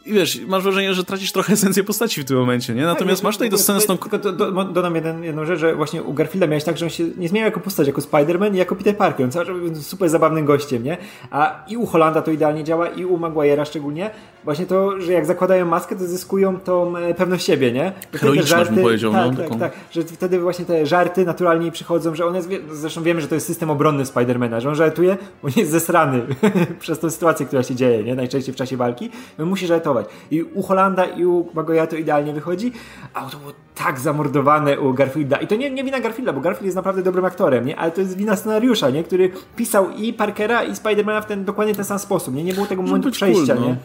i wiesz, masz wrażenie, że tracisz trochę esencję postaci w tym momencie, nie? Natomiast tak, masz tutaj do sceny z tą... Tylko do, do, dodam jeden, jedną rzecz, że właśnie u Garfielda miałeś tak, że on się nie zmieniał jako postać, jako Spider-Man i jako Peter Parker. On cały super zabawnym gościem, nie? A i u Hollanda to idealnie działa, i u Maguire'a szczególnie. Właśnie to, że jak zakładają maskę, to zyskują tą e, pewność siebie, nie? Heroiczność bym powiedział. Tak, no, tak, tak. Że wtedy właśnie te żarty naturalnie przychodzą, że on jest... Zresztą wiemy, że to jest system obronny Spidermana, że on żartuje, on jest zesrany [LAUGHS] przez tą sytuację, która się dzieje, nie? Najczęściej w czasie walki. On musi żartować. I u Holanda i u Magoya to idealnie wychodzi, a to było tak zamordowane u Garfielda. I to nie, nie wina Garfielda, bo Garfield jest naprawdę dobrym aktorem, nie? Ale to jest wina scenariusza, nie? Który pisał i Parkera i Spidermana w ten dokładnie ten sam sposób, nie? Nie było tego momentu przejścia, cool, no. nie?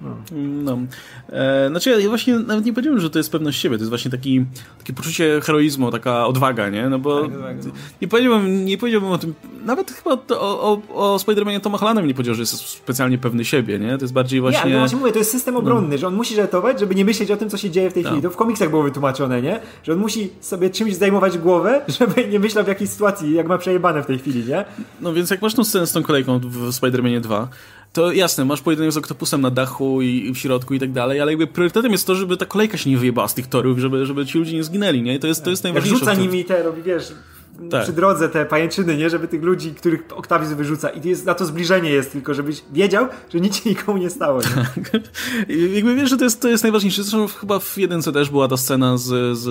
No. no. E, znaczy ja właśnie nawet nie powiedziałem, że to jest pewność siebie, to jest właśnie taki, takie poczucie heroizmu, taka odwaga, nie? No bo tak, tak, no. nie, powiedziałbym, nie powiedziałbym o tym, nawet chyba o, o, o Spider-Manie Toma Hollanda nie powiedział, że jest specjalnie pewny siebie, nie? To jest bardziej właśnie... Ja, no właśnie mówię, to jest system obronny, no. że on musi ratować, żeby nie myśleć o tym, co się dzieje w tej no. chwili. To w komiksach było wytłumaczone, nie? Że on musi sobie czymś zajmować głowę, [LAUGHS] żeby nie myślał w jakiej sytuacji, jak ma przejebane w tej chwili, nie? No więc jak masz tą scenę z tą kolejką w Spider-Manie 2, to jasne, masz pojedynek z Oktopusem na dachu i, w środku i tak dalej, ale jakby priorytetem jest to, żeby ta kolejka się nie wyjebała z tych torów, żeby, żeby ci ludzie nie zginęli, nie? To jest, to jest najważniejsze. Rzuca nimi te, robi, wiesz, tak. przy drodze te pajęczyny, nie? Żeby tych ludzi, których Octavius wyrzuca. I jest, na to zbliżenie jest tylko, żebyś wiedział, że nic się nikomu nie stało. Nie? Tak. Jakby wiesz, że to jest, to jest najważniejsze. Zresztą chyba w jedynce też była ta scena z, z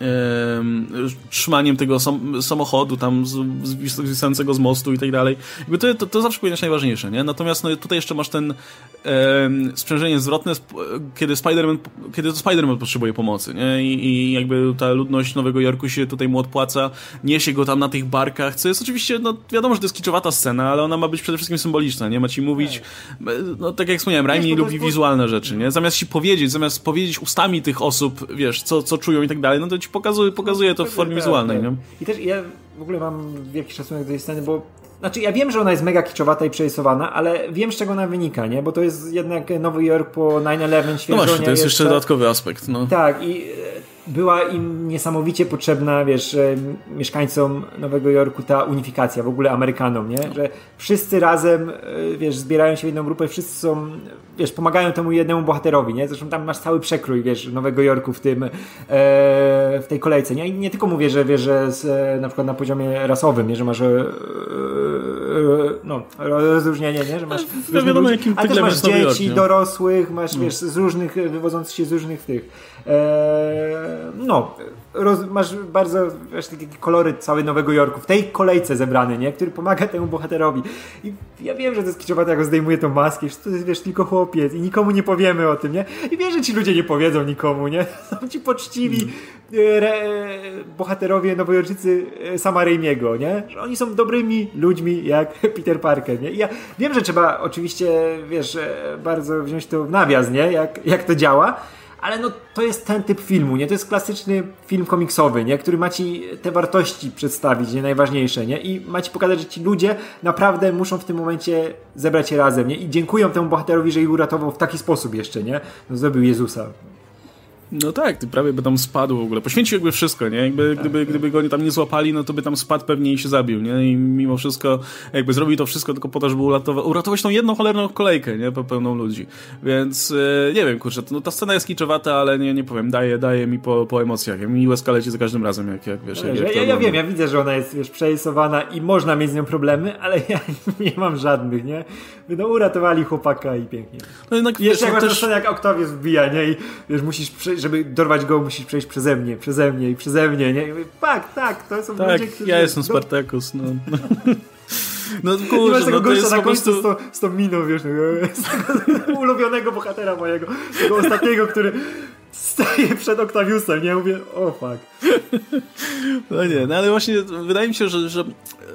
e, trzymaniem tego sam, samochodu tam z, z z mostu i tak dalej. Jakby to, to, to zawsze powinno być najważniejsze, nie? Natomiast no, tutaj jeszcze masz ten e, sprzężenie zwrotne, kiedy Spider-Man, kiedy to Spider-Man potrzebuje pomocy, nie? I, I, jakby ta ludność Nowego Jorku się tutaj mu odpłaca, niesie go tam na tych barkach, co jest oczywiście, no wiadomo, że to jest kiczowata scena, ale ona ma być przede wszystkim symboliczna, nie? Ma ci mówić, tak. no tak jak wspomniałem, Raimi lubi wizualne rzeczy, nie? Zamiast ci powiedzieć, zamiast powiedzieć ustami tych osób, wiesz, co, co czują i tak dalej, no to ci pokazuje, pokazuje to w formie tak, wizualnej, tak. nie? I też ja w ogóle mam jakiś szacunek do tej sceny, bo znaczy, ja wiem, że ona jest mega kiczowata i przerysowana, ale wiem, z czego ona wynika, nie? Bo to jest jednak Nowy Jork po 9-11, świeżo, No właśnie, to jest jeszcze dodatkowy aspekt, no. Tak, i była im niesamowicie potrzebna, wiesz, e, mieszkańcom Nowego Jorku ta unifikacja, w ogóle Amerykanom, nie? Że wszyscy razem, e, wiesz, zbierają się w jedną grupę, wszyscy są, wiesz, pomagają temu jednemu bohaterowi, nie? Zresztą tam masz cały przekrój, wiesz, Nowego Jorku w tym, e, w tej kolejce, nie? I nie tylko mówię, że, wiesz, że z, na przykład na poziomie rasowym, nie? Że masz no, rozróżnienie, nie? Że masz no, wiadomo, jakim ale też masz dzieci, dorosłych, masz, no. wiesz, z różnych, wywodzących się z różnych tych no, roz, masz bardzo wiesz, takie kolory całej Nowego Jorku w tej kolejce zebrany, nie? Który pomaga temu bohaterowi. I ja wiem, że to jest kiczowate, jak zdejmuje tą maskę, że to jest, wiesz, tylko chłopiec i nikomu nie powiemy o tym, nie? I wiem, że ci ludzie nie powiedzą nikomu, nie? [LAUGHS] Są ci poczciwi e, re, bohaterowie nowojorczycy e, sama Raimiego, nie? Że oni są dobrymi ludźmi jak [LAUGHS] Peter Parker, nie? I ja wiem, że trzeba oczywiście, wiesz, e, bardzo wziąć to w nawias, nie? Jak, jak to działa, ale no to jest ten typ filmu, nie? To jest klasyczny film komiksowy, nie? Który ma ci te wartości przedstawić, nie? Najważniejsze, nie? I ma ci pokazać, że ci ludzie naprawdę muszą w tym momencie zebrać się razem, nie? I dziękują temu bohaterowi, że ich uratował w taki sposób jeszcze, nie? No, zrobił Jezusa. No tak, ty prawie by tam spadł w ogóle. Poświęcił jakby wszystko, nie? Jakby, tak, gdyby, tak. gdyby go tam nie złapali, no to by tam spadł pewnie i się zabił, nie? I mimo wszystko jakby zrobił to wszystko tylko po to, żeby uratować, uratować tą jedną cholerną kolejkę, nie? Pełną ludzi. Więc e, nie wiem, kurczę, no ta scena jest kiczowata, ale nie, nie powiem, daje, daje mi po, po emocjach. Mi łezka leci za każdym razem, jak, jak wiesz. Jak, jak ja, ja wiem, ja widzę, że ona jest wiesz, przerysowana i można mieć z nią problemy, [LAUGHS] ale ja nie mam żadnych, nie? No uratowali chłopaka i pięknie. No jednak, Jeszcze wiesz, jak no, też... jak Octavius wbija, nie? I wiesz, musisz, żeby dorwać go, musisz przejść przeze mnie, przeze mnie i przeze mnie, nie? I mówię, tak, tak, to są tak, ludzie, którzy... ja jestem Spartacus, no. [LAUGHS] No kurczę, masz tego no, gościa na końcu prostu... z, tą, z tą miną, wiesz, tego [LAUGHS] ulubionego bohatera mojego, tego ostatniego, który staje przed Octaviusem, nie? Mówię, o fuck. No nie, no ale właśnie wydaje mi się, że, że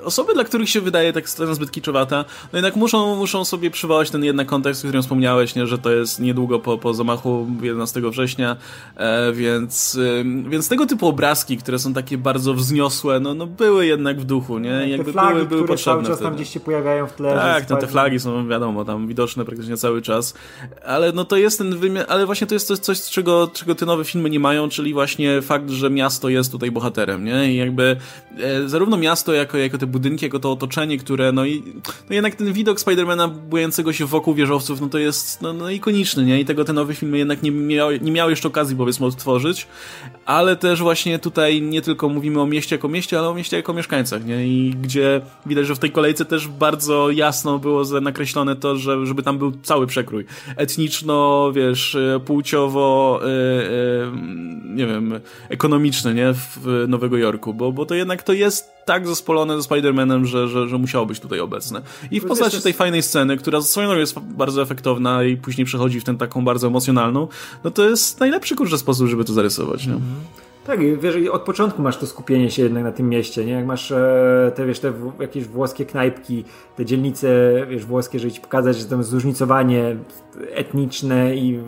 osoby, dla których się wydaje tak scena zbyt kiczowata, no jednak muszą, muszą sobie przywołać ten jednak kontekst, o którym wspomniałeś, nie, że to jest niedługo po, po zamachu 11 września, e, więc, e, więc tego typu obrazki, które są takie bardzo wzniosłe, no, no były jednak w duchu, nie? No, jakby te flagi, były, były potrzebne. cały czas tam gdzieś się pojawiają w tle. Tak, no, te flagi są wiadomo, tam widoczne praktycznie cały czas, ale no to jest ten wymiar, ale właśnie to jest coś, coś czego, czego te nowe filmy nie mają, czyli właśnie fakt, że miasto jest tutaj bohaterem, nie? I jakby e, zarówno miasto jako, jako te budynki, jako to otoczenie, które, no i no jednak ten widok Spidermana bujającego się wokół wieżowców, no to jest no, no ikoniczny, nie? I tego te nowe filmy jednak nie miały, nie miały jeszcze okazji, powiedzmy, odtworzyć, ale też właśnie tutaj nie tylko mówimy o mieście jako mieście, ale o mieście jako mieszkańcach, nie? I gdzie widać, że w tej kolejce też bardzo jasno było nakreślone to, że, żeby tam był cały przekrój. Etniczno, wiesz, płciowo, yy, yy, nie wiem, ekonomiczny, nie? W Nowego Jorku, bo, bo to jednak to jest tak zespolone ze Spider-Manem, że, że, że musiało być tutaj obecne. I w postaci tej fajnej sceny, która swoją drogą jest bardzo efektowna i później przechodzi w tę taką bardzo emocjonalną, no to jest najlepszy kurczę sposób, żeby to zarysować. Nie? Mhm. Tak, wiesz, od początku masz to skupienie się jednak na tym mieście, nie? Jak masz e, te, wiesz, te jakieś włoskie knajpki, te dzielnice, wiesz, włoskie, żeby ci pokazać, że tam zróżnicowanie etniczne i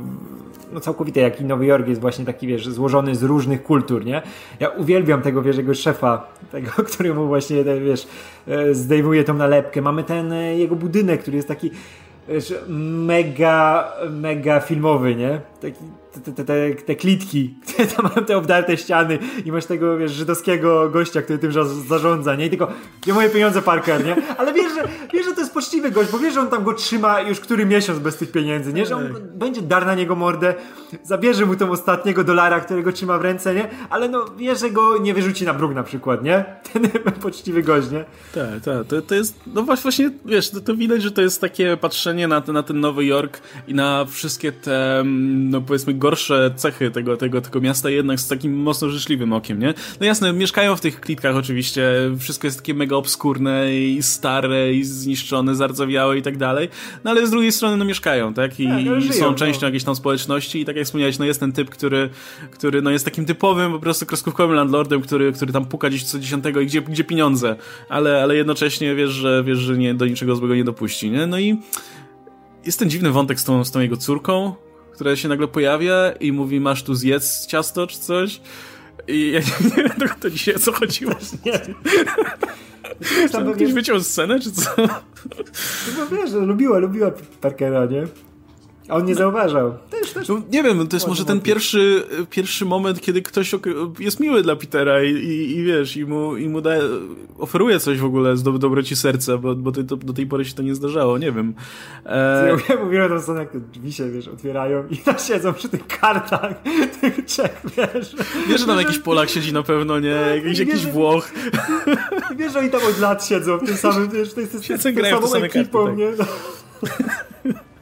no całkowite, jak i Nowy Jork jest właśnie taki, wiesz, złożony z różnych kultur, nie? Ja uwielbiam tego, wiesz, jego szefa, tego, [LAUGHS] który mu właśnie, wiesz, e, zdejmuje tą nalepkę. Mamy ten e, jego budynek, który jest taki wiesz, mega, mega filmowy, nie? Taki te, te, te, te klitki, [LAUGHS] tam mają te obdarte ściany i masz tego, wiesz, żydowskiego gościa, który tym zarządza, nie? I tylko, gdzie moje pieniądze, Parker, nie? Ale wiesz, że, wiesz, że to jest poczciwy gość, bo wiesz, że on tam go trzyma już który miesiąc bez tych pieniędzy, nie? Że on będzie dar na niego mordę, zabierze mu tą ostatniego dolara, którego trzyma w ręce, nie? Ale no, wiesz, że go nie wyrzuci na bruk na przykład, nie? [LAUGHS] Ten poczciwy gość, nie? Tak, tak. To, to jest, no właśnie, wiesz, to, to widać, że to jest takie patrzenie na, na ten Nowy Jork i na wszystkie te, mm, no powiedzmy, gorsze cechy tego, tego, tego miasta jednak z takim mocno życzliwym okiem, nie? No jasne, mieszkają w tych klitkach oczywiście, wszystko jest takie mega obskurne i stare i zniszczone, zardzewiałe i tak dalej, no ale z drugiej strony no mieszkają, tak? I, tak, no, żyją, są częścią no. jakiejś tam społeczności i tak jak wspomniałeś, no jest ten typ, który, który no jest takim typowym po prostu kreskówkowym landlordem, który, który tam puka gdzieś co dziesiątego i gdzie, gdzie pieniądze, ale, ale jednocześnie wiesz, że, wiesz, że nie, do niczego złego nie dopuści, nie? No i jest ten dziwny wątek z tą, z tą jego córką, która się nagle pojawia i mówi, masz tu zjedz ciasto czy coś. I ja nie, nie [LAUGHS] wiem, to dzisiaj o co chodziło. Nie Tam ktoś wyciął scenę, czy co? No wiesz, lubiła, lubiła Parkera, nie? A on nie zauważał. Też, też no, nie wiem, to jest może ten pierwszy, pierwszy moment, kiedy ktoś jest miły dla Petera i, i, i wiesz, i mu, i mu da, oferuje coś w ogóle z do, dobroci serca, bo, bo to, do tej pory się to nie zdarzało, nie wiem. E... Ja mówiłem tą scenę, jak te drzwi się, wiesz, otwierają i tam siedzą przy tych kartach [LAUGHS] tych trzech, wiesz. Wiesz, że tam jakiś Polak siedzi na pewno, nie? Tak, jakiś, jakiś Włoch. [LAUGHS] Wiesz, że oni tam od lat siedzą w tym samym, wiesz, to jest, to jest, to jest samą ekipą, karty, tak. [LAUGHS]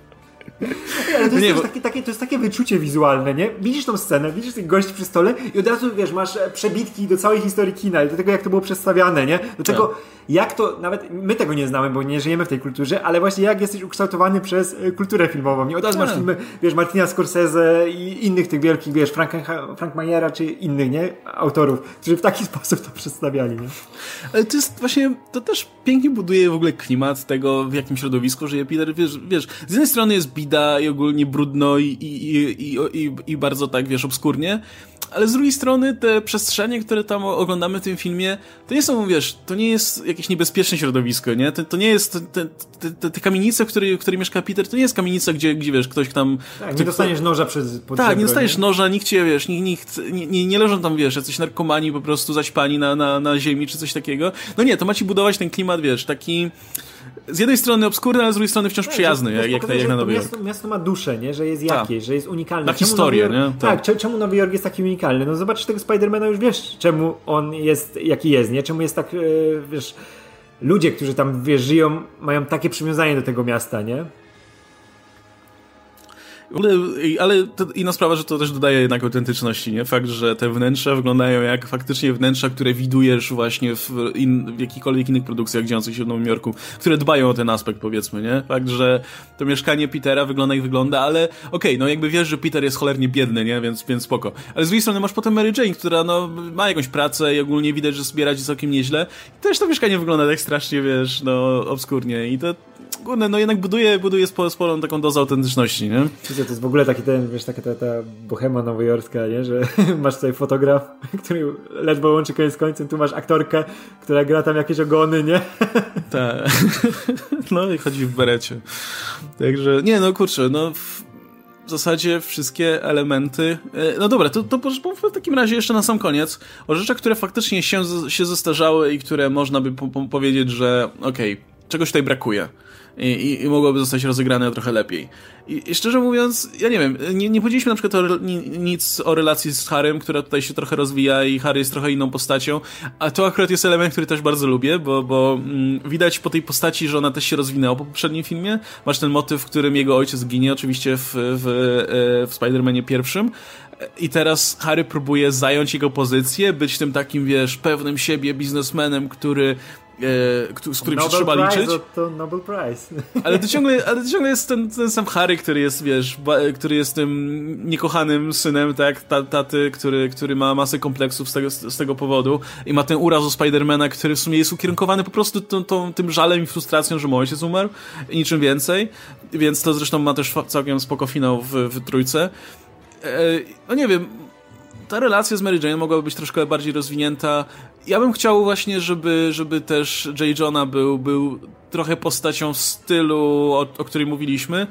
nie? Ale to jest, nie, bo... takie, takie, to jest takie wyczucie wizualne, nie? Widzisz tą scenę, widzisz tych gości przy stole i od razu, wiesz, masz e, przebitki do całej historii kina i do tego, jak to było przedstawiane, nie? Do tego, tak. jak to, nawet my tego nie znamy, bo nie żyjemy w tej kulturze, ale właśnie jak jesteś ukształtowany przez e, kulturę filmową. Nie od razu masz tak. filmy, wiesz, Martina Scorsese i innych tych wielkich, wiesz, Frank, Frank Mayera czy innych, nie? Autorów, którzy w taki [LAUGHS] sposób to przedstawiali, nie? Ale to jest właśnie, to też pięknie buduje w ogóle klimat tego, w jakim środowisku żyje Peter, wiesz, wiesz z jednej strony jest bida i ogólnie brudno i, i, i, i, i bardzo tak, wiesz, obskurnie, ale z drugiej strony te przestrzenie, które tam oglądamy w tym filmie, to nie są, wiesz, to nie jest jakieś niebezpieczne środowisko, nie? To, to nie jest, te, te, te, kamienice, w której, w której mieszka Peter, to nie jest kamienica, gdzie, gdzie wiesz, ktoś tam... Tak, nie dostaniesz noża przez Tak, nie dostaniesz noża, nikt cię, wiesz, nikt, nikt, nie, nie, nie leżą tam, wiesz, jacyś narkomani po prostu zaćpani na, na, na ziemi, czy coś takiego. No nie, to ma ci budować ten klimat, wiesz, taki z jednej strony obskurny, ale z drugiej strony wciąż tak, przyjazny, jak, jak, jak na Nowy Jork. Miasto, miasto ma duszę, nie? że jest tak. jakieś, że jest unikalne. Na historię, Jork, nie? Tak, tak czemu Nowy Jork jest taki unikalny? No zobaczysz tego Spidermana już wiesz, czemu on jest jaki jest, nie? Czemu jest tak, e, wiesz, ludzie, którzy tam, wiesz, żyją, mają takie przywiązanie do tego miasta, nie? Ale, ale to inna sprawa, że to też dodaje jednak autentyczności, nie? Fakt, że te wnętrza wyglądają jak faktycznie wnętrza, które widujesz właśnie w, in, w jakichkolwiek innych produkcjach dziejących się w Nowym Jorku, które dbają o ten aspekt, powiedzmy, nie? Fakt, że to mieszkanie Petera wygląda jak wygląda, ale okej, okay, no jakby wiesz, że Peter jest cholernie biedny, nie? Więc, więc spoko. Ale z drugiej strony masz potem Mary Jane, która no ma jakąś pracę i ogólnie widać, że zbiera ci całkiem nieźle. I też to mieszkanie wygląda tak strasznie, wiesz, no obskurnie i to kurde, no jednak buduje, buduje sporą taką dozę autentyczności, nie? To jest w ogóle taki ten, wiesz, taka ta, ta bohema nowojorska, nie? Że [LAUGHS] masz tutaj fotograf, który ledwo łączy koniec z końcem, tu masz aktorkę, która gra tam jakieś ogony, nie? Tak. [LAUGHS] No i chodzi w berecie. Także, nie no kurczę, no w zasadzie wszystkie elementy. E, no dobra, to, to w takim razie jeszcze na sam koniec o rzeczach, które faktycznie się, się zestarzały i które można by po, po powiedzieć, że okej, okay, czegoś tutaj brakuje i, i, mogłoby zostać rozegrane trochę lepiej. I, I, szczerze mówiąc, ja nie wiem, nie, nie powiedzieliśmy na przykład o, ni, nic o relacji z Harrym, która tutaj się trochę rozwija i Harry jest trochę inną postacią, a to akurat jest element, który też bardzo lubię, bo, bo mm, widać po tej postaci, że ona też się rozwinęła po poprzednim filmie. Masz ten motyw, w którym jego ojciec ginie, oczywiście w, w, e, w Spider-Manie pierwszym, i teraz Harry próbuje zająć jego pozycję, być tym takim, wiesz, pewnym siebie biznesmenem, który e, z którym Nobel się trzeba Prize liczyć. To Nobel Prize. [LAUGHS] Ale to ciągle, ale to ciągle jest ten, ten sam Harry, który jest, wiesz, ba, który jest tym niekochanym synem, tak, taty, który, który ma masę kompleksów z tego, z tego powodu i ma ten uraz Spidermana, który w sumie jest ukierunkowany po prostu tą, tą, tym żalem i frustracją, że mój ojciec umarł i niczym więcej. Więc to zresztą ma też całkiem spoko finał w, w trójce. E, no nie wiem, ta relacja z Mary Jane mogłaby być troszkę bardziej rozwinięta. Ja bym chciał właśnie, żeby, żeby też J. Johna był, był trochę postacią w stylu, o, o którym mówiliśmy.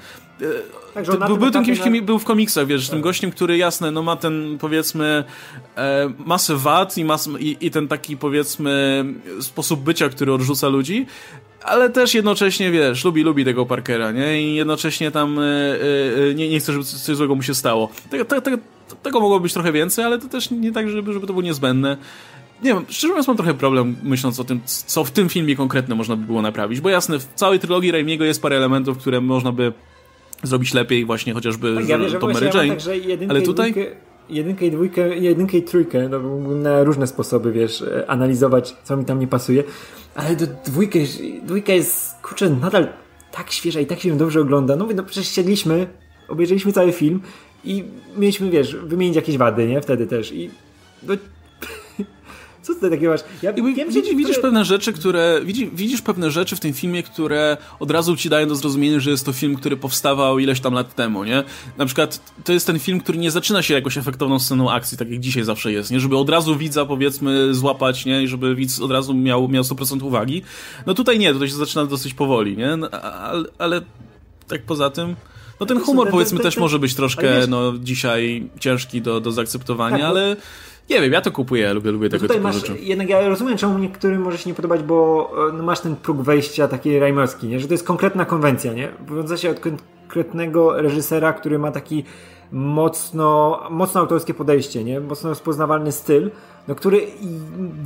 Także był, był tym kimś, kim był w komiksach, wiesz, tak. tym gościem, który jasne, no ma ten powiedzmy e, masę wad i, mas, i, i ten taki powiedzmy sposób bycia, który odrzuca ludzi, ale też jednocześnie, wiesz, lubi, lubi tego Parkera, nie? I jednocześnie tam e, e, nie, nie chce, żeby coś złego mu się stało. Tego, tego, tego mogło być trochę więcej, ale to też nie tak, żeby, żeby to było niezbędne. Nie wiem, szczerze mówiąc mam trochę problem myśląc o tym, co w tym filmie konkretnie można by było naprawić, bo jasne, w całej trylogii Raimiego jest parę elementów, które można by zrobić lepiej, właśnie chociażby tak, ja wiem, Tom Mary Jane. Tak, ale tutaj... jedynkę i dwójkę, jedynkę i trójkę, no, na różne sposoby, wiesz, analizować, co mi tam nie pasuje, ale do dwójkę, dwójka jest, kurczę, nadal tak świeża i tak się dobrze ogląda. No, no przecież siedliśmy, obejrzeliśmy cały film i mieliśmy, wiesz, wymienić jakieś wady, nie? Wtedy też. I no, [LAUGHS] co ty takiego masz? Ja wiem, widzisz, które... widzisz pewne rzeczy, które. Widzisz, widzisz pewne rzeczy w tym filmie, które od razu ci dają do zrozumienia, że jest to film, który powstawał ileś tam lat temu, nie? Na przykład to jest ten film, który nie zaczyna się jakoś efektowną sceną akcji, tak jak dzisiaj zawsze jest, nie? Żeby od razu widza, powiedzmy, złapać, nie? I żeby widz od razu miał, miał 100% uwagi. No tutaj nie, tutaj się zaczyna dosyć powoli, nie? No, ale, ale tak poza tym. No ten humor powiedzmy też może być troszkę no, dzisiaj ciężki do, do zaakceptowania, tak, ale nie wiem, ja to kupuję, lubię, lubię no tego typu masz, rzeczy. Jednak ja rozumiem, czemu niektórym może się nie podobać, bo e, no, masz ten próg wejścia taki rajmerski, nie? że to jest konkretna konwencja, nie? Wiąże się od konkretnego reżysera, który ma taki mocno, mocno autorskie podejście, nie? mocno rozpoznawalny styl, no, który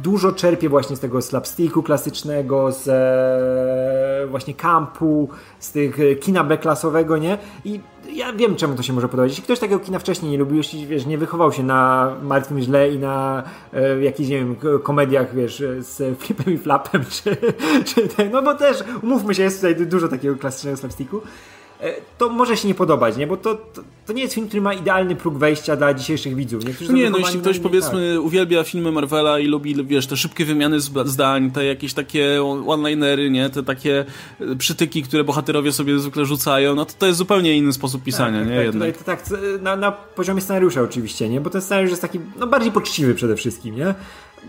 dużo czerpie właśnie z tego slapsticku klasycznego, z e, właśnie kampu, z tych e, kina B-klasowego, nie? I ja wiem, czemu to się może podobać. Jeśli ktoś takiego kina wcześniej nie lubił, jeśli wiesz, nie wychował się na Martwym Źle i na e, jakichś, nie wiem, komediach, wiesz, z flipem i flapem, [LAUGHS] czy, czy ten, no bo też, umówmy się, jest tutaj dużo takiego klasycznego slapsticku, to może się nie podobać, nie? Bo to, to, to, nie jest film, który ma idealny próg wejścia dla dzisiejszych widzów. Niektórzy nie, no jeśli ktoś powiedzmy tak. uwielbia filmy Marvela i lubi, wiesz, te szybkie wymiany zdań, te jakieś takie one-linery, nie? Te takie e, przytyki, które bohaterowie sobie zwykle rzucają, no to to jest zupełnie inny sposób pisania, tak, nie? Tak, Tutaj, to, tak, na, na poziomie scenariusza oczywiście, nie? Bo ten scenariusz jest taki, no bardziej poczciwy przede wszystkim, nie?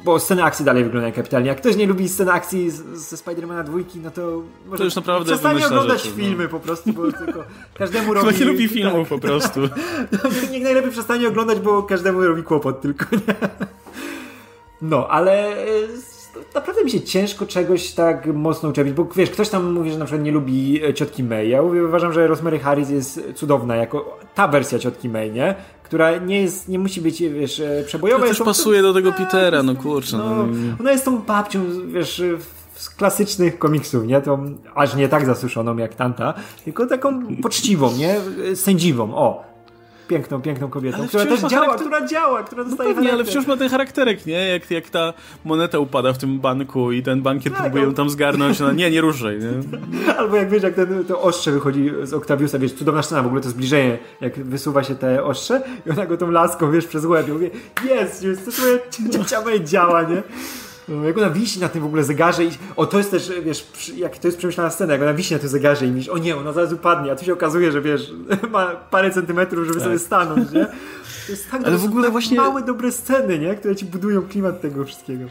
Bo sceny akcji dalej wyglądają kapitalnie. Jak ktoś nie lubi sceny akcji ze Spidermana dwójki, no to może to już naprawdę przestanie oglądać rzeczy, no. filmy no. po prostu, bo tylko każdemu robi... Chyba nie lubi filmów tak. po prostu. [LAUGHS] Niech najlepiej przestanie oglądać, bo każdemu robi kłopot tylko, nie? No, ale e, naprawdę mi się ciężko czegoś tak mocno uczepić, bo wiesz, ktoś tam mówi, że na przykład nie lubi e, ciotki May. Ja uważam, że Rosemary Harris jest cudowna, jako ta wersja ciotki May, nie? Która nie jest, nie musi być, wiesz, e, przebojowa. To też pasuje do tego Petera, no kurczę. No, no. Ona jest tą babcią, wiesz, z klasycznych komiksów, nie? Tą aż nie tak zasuszoną jak tamta, tylko taką poczciwą, nie? Sędziwą, o piękną, piękną kobietą, ale która też działa, charakter... która działa, która no dostaje no pewnie, ale wciąż ma ten charakterek, nie? Jak, jak ta moneta upada w tym banku i ten bankier tak, próbuje ją tam zgarnąć, no nie, nie ruszaj, nie? [LAUGHS] Albo jak wiesz, jak ten, to ostrze wychodzi z Octaviusa, wiesz, cudowna scena, w ogóle to zbliżenie, jak wysuwa się te ostrze i ona go tą laską, wiesz, przez łeb, i mówię, jest, jest, to swoje [LAUGHS] ciało działa, nie? Jak ona wisi na tym w ogóle zegarze i o to jest też, wiesz, jak to jest przemyślana scena, jak ona wisi na tym zegarze i myślisz, o nie, ona zaraz upadnie, a tu się okazuje, że wiesz, [LAUGHS] ma parę centymetrów, żeby tak. sobie stanąć, nie? To jest tak, Ale w ogóle tak właśnie małe, dobre sceny, nie? Które ci budują klimat tego wszystkiego.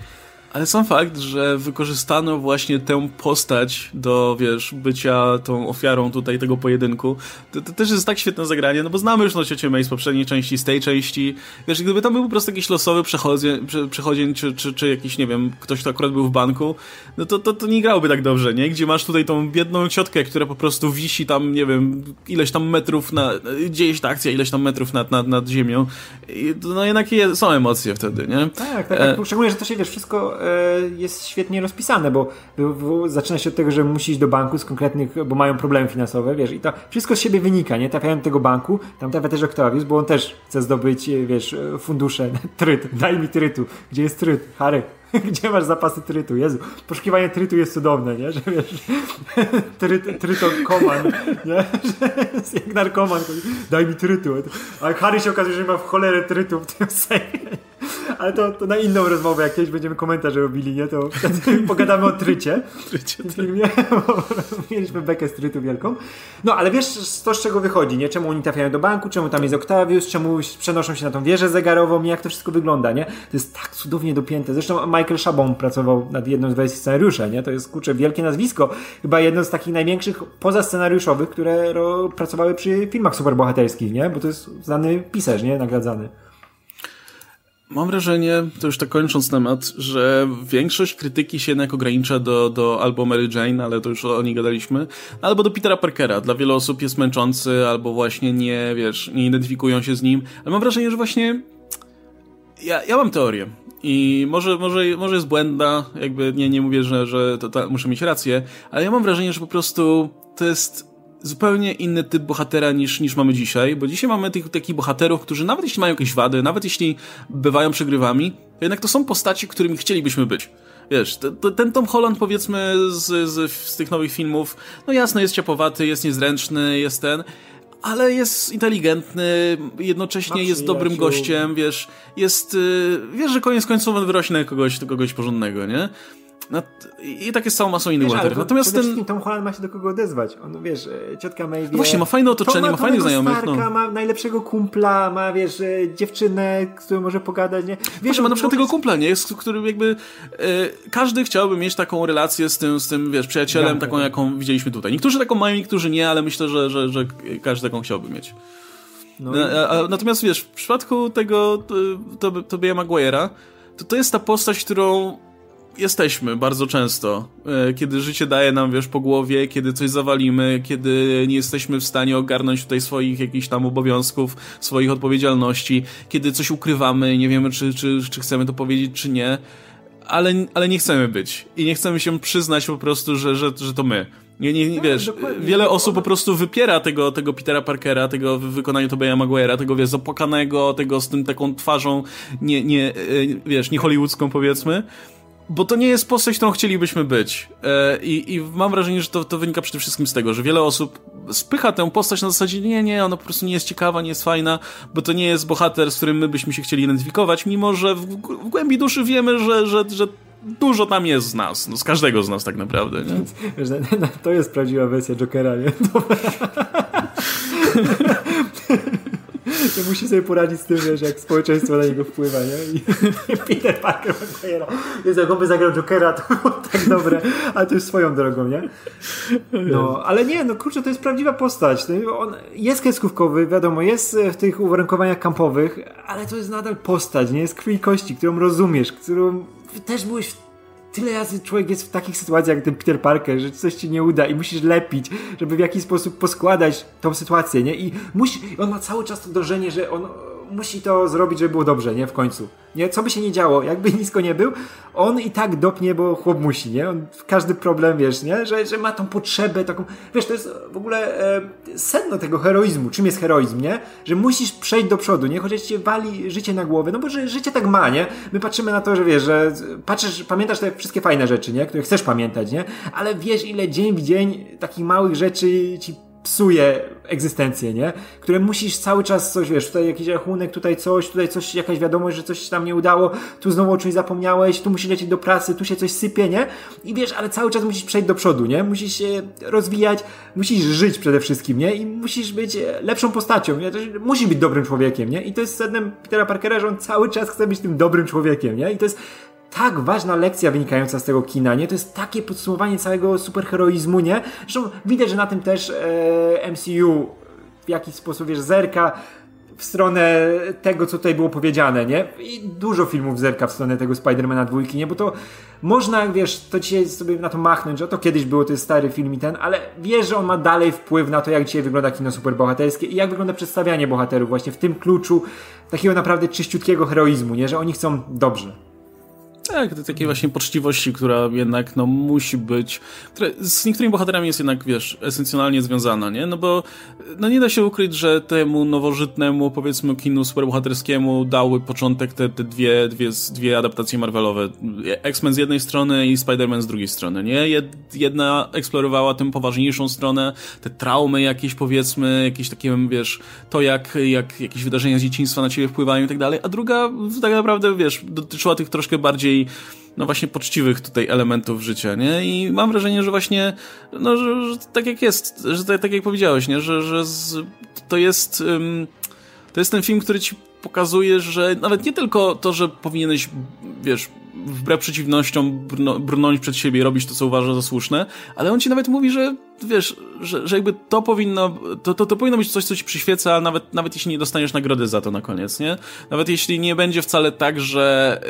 Ale sam fakt, że wykorzystano właśnie tę postać do, wiesz, bycia tą ofiarą tutaj tego pojedynku, to, to też jest tak świetne zagranie, no bo znamy już no ciocię May z poprzedniej części, z tej części. Wiesz, gdyby tam był po prostu jakiś losowy przechodzień, przechodzień czy, czy, czy jakiś, nie wiem, ktoś, kto akurat był w banku, no to, to, to nie grałoby tak dobrze, nie? Gdzie masz tutaj tą biedną ciotkę, która po prostu wisi tam, nie wiem, ileś tam metrów na... dzieje się ta akcja, ileś tam metrów nad, nad, nad ziemią. I, no jednak są emocje wtedy, nie? Tak, tak, tak. E... Szczególnie, że to się, wiesz, wszystko jest świetnie rozpisane, bo, zaczyna się od tego, że musisz do banku z konkretnych, bo mają problemy finansowe, wiesz, i to wszystko z siebie wynika, nie? Trafiają do tego banku, tam trafia też Octavius, bo on też chce zdobyć, e, wiesz, e, fundusze, [LAUGHS] tryt, daj mi trytu. Gdzie jest tryt? Harry, [LAUGHS] Gdzie masz zapasy trytu? Jezu, poszukiwanie trytu jest cudowne, nie? Że wiesz, [LAUGHS] tryt, trytokoman, nie? Że jak narkoman, daj mi trytu. A Harry się okazuje, że ma w cholerę trytu w tym sejmie. [LAUGHS] Ale to, to na inną rozmowę, jak kiedyś będziemy komentarze robili, nie? To [LAUGHS] pogadamy o trycie. Trycie, w filmie. [LAUGHS] Mieliśmy bekę z trytu wielką. No, ale wiesz to, z czego wychodzi, nie? Czemu oni trafiają do banku, czemu tam jest Octavius, czemu przenoszą się na tą wieżę zegarową, nie? Jak to wszystko wygląda, nie? To jest tak cudownie dopięte. Zresztą Michael Chabon pracował nad jedną z wersji scenariusza, nie? To jest, kurczę, wielkie nazwisko. Chyba jedno z takich największych pozascenariuszowych, które pracowały przy filmach superbohaterskich, nie? Bo to jest znany pisarz, nie? Nagradzany. Mam wrażenie, to już tak kończąc temat, że większość krytyki się jednak ogranicza do, do albo Mary Jane, ale to już o niej gadaliśmy, albo do Petera Parkera. Dla wielu osób jest męczący, albo właśnie nie, wiesz, nie identyfikują się z nim. Ale mam wrażenie, że właśnie ja, ja mam teorię. I może, może, może jest błędna, jakby nie, nie mówię, że, że to, to, muszę mieć rację, ale ja mam wrażenie, że po prostu to jest zupełnie inny typ bohatera niż, niż mamy dzisiaj, bo dzisiaj mamy tych takich bohaterów, którzy nawet jeśli mają jakieś wady, nawet jeśli bywają przegrywami, to jednak to są postaci, którymi chcielibyśmy być. Wiesz, ten Tom Holland powiedzmy z, z, z tych nowych filmów, no jasno jest ciapowaty, jest niezręczny, jest ten, ale jest inteligentny, jednocześnie jest dobrym gościem, wiesz, jest, y, wiesz, że koniec końców on wyrośnie kogoś, kogoś porządnego, nie? No, I tak jest całą masą innych bohaterów. Natomiast ten... Tom Holland ma się do kogo odezwać. On, wiesz, e, ciotka May wie... No właśnie, ma fajne otoczenie, ma, ma fajnych znajomych. Starka, no. ma najlepszego kumpla, ma, wiesz, e, dziewczynę, z którą może pogadać, nie? Wiesz, ma na przykład tego kumpla, nie? Jest, który jakby... E, każdy chciałby mieć taką relację z tym, z tym wiesz, przyjacielem, taką, jaką widzieliśmy tutaj. Niektórzy taką mają, niektórzy nie, ale myślę, że, że, że każdy taką chciałby mieć. No a, a, natomiast wiesz, w przypadku tego to, to, to Maguire'a, to to jest ta postać, którą jesteśmy bardzo często, e, kiedy życie daje nam, wiesz, po głowie, kiedy coś zawalimy, kiedy nie jesteśmy w stanie ogarnąć tutaj swoich jakichś tam obowiązków, swoich odpowiedzialności, kiedy coś ukrywamy, nie wiemy, czy, czy, czy chcemy to powiedzieć, czy nie, ale, ale nie chcemy być. I nie chcemy się przyznać po prostu, że, że, że to my. Nie, nie, nie, no, wiesz, wiele osób po prostu wypiera tego, tego Petera Parkera, tego w wykonaniu Tobeya Maguire'a, tego, wiesz, zapłakanego, tego z tym taką twarzą, nie, nie, e, wiesz, nie hollywoodzką powiedzmy, bo to nie jest postać, którą chcielibyśmy być. E, i, I mam wrażenie, że to, to wynika przede wszystkim z tego, że wiele osób spycha tę postać na zasadzie nie, nie, ona po prostu nie jest ciekawa, nie jest fajna, bo to nie jest bohater, z którym my byśmy się chcieli identyfikować, mimo że w, w głębi duszy wiemy, że, że, że dużo tam jest z nas, no z każdego z nas tak naprawdę. Nie? [LAUGHS] To jest prawdziwa wersja Jokera, nie? [LAUGHS] [LAUGHS] [LAUGHS] że musi sobie poradzić z tym, wiesz, jak społeczeństwo na niego wpływa, nie? I Peter Parker McGuire'a. Jest jak zagrał Jokera, to było tak dobre, ale to jest swoją drogą, nie? No, ale nie, no kurczę, to jest prawdziwa postać. No, on jest kreskówkowy, wiadomo, jest w tych uwarunkowaniach kampowych, ale to jest nadal postać, nie? Jest krwi kości, którą rozumiesz, którą też byłeś tyle razy człowiek jest w takich sytuacjach jak ten Peter Parker, że coś ci nie uda i musisz lepić, żeby w jakiś sposób poskładać tą sytuację, nie? I musi, on ma cały czas to dążenie, że on musi to zrobić, żeby było dobrze, nie? W końcu. Nie? Co by się nie działo, jakby [LAUGHS] nisko nie był, on i tak dopnie, bo chłop musi, nie? On każdy problem, wiesz, nie? Że, że ma tą potrzebę taką, wiesz, to jest w ogóle e, sedno tego heroizmu. Czym jest heroizm, nie? Że musisz przejść do przodu, nie? Chociaż cię wali życie na głowę, no bo że życie tak ma, nie? My patrzymy na to, że wiesz, że patrzysz, pamiętasz te wszystkie fajne rzeczy, nie? Które chcesz pamiętać, nie? Ale wiesz, ile dzień w dzień takich małych rzeczy ci psuje egzystencję, nie? Które musisz cały czas coś, wiesz, tutaj jakiś rachunek, tutaj coś, tutaj coś, jakaś wiadomość, że coś się tam nie udało, tu znowu o czymś zapomniałeś, tu musisz lecieć do pracy, tu się coś sypie, nie? I wiesz, ale cały czas musisz przejść do przodu, nie? Musisz się rozwijać, musisz żyć przede wszystkim, nie? I musisz być lepszą postacią, nie? Musisz być dobrym człowiekiem, nie? I to jest sednem Petera Parkera, że on cały czas chce być tym dobrym człowiekiem, nie? I to jest tak ważna lekcja wynikająca z tego kina, nie? To jest takie podsumowanie całego superheroizmu, nie? Zresztą widać, że na tym też e, MCU w jakiś sposób, wiesz, zerka w stronę tego, co tutaj było powiedziane, nie? I dużo filmów zerka w stronę tego Spidermana dwójki, nie? Bo to można, wiesz, to dzisiaj sobie na to machnąć, że to kiedyś było, to jest stary film i ten, ale wiesz, że on ma dalej wpływ na to, jak dzisiaj wygląda kino superbohaterskie i jak wygląda przedstawianie bohaterów właśnie w tym kluczu takiego naprawdę czyściutkiego heroizmu, nie? Że oni chcą dobrze. Tak, takiej właśnie poczciwości, która jednak no, musi być, która z niektórymi bohaterami jest jednak, wiesz, esencjonalnie związana, nie? No bo no nie da się ukryć, że temu nowożytnemu, powiedzmy, kinu superbohaterskiemu dały początek te, te dwie, dwie, dwie adaptacje Marvelowe. X-Men z jednej strony i Spider-Man z drugiej strony, nie? Jedna eksplorowała tę poważniejszą stronę, te traumy jakieś, powiedzmy, jakieś takie, wiesz, to jak, jak jakieś wydarzenia z dzieciństwa na ciebie wpływają i tak dalej, a druga tak naprawdę, wiesz, dotyczyła tych troszkę bardziej no właśnie poczciwych tutaj elementów życia, nie? I mam wrażenie, że właśnie, no, że, że tak jak jest, że tak, tak jak powiedziałeś, nie? Że, że z, to jest, um, to jest ten film, który ci pokazuje, że nawet nie tylko to, że powinieneś, wiesz, wbrew przeciwnościom brnąć przed siebie i robić to, co uważa za słuszne, ale on ci nawet mówi, że wiesz, że, że jakby to powinno, to, to, to powinno być coś, co ci przyświeca, nawet, nawet jeśli nie dostaniesz nagrody za to na koniec, nie? Nawet jeśli nie będzie wcale tak, że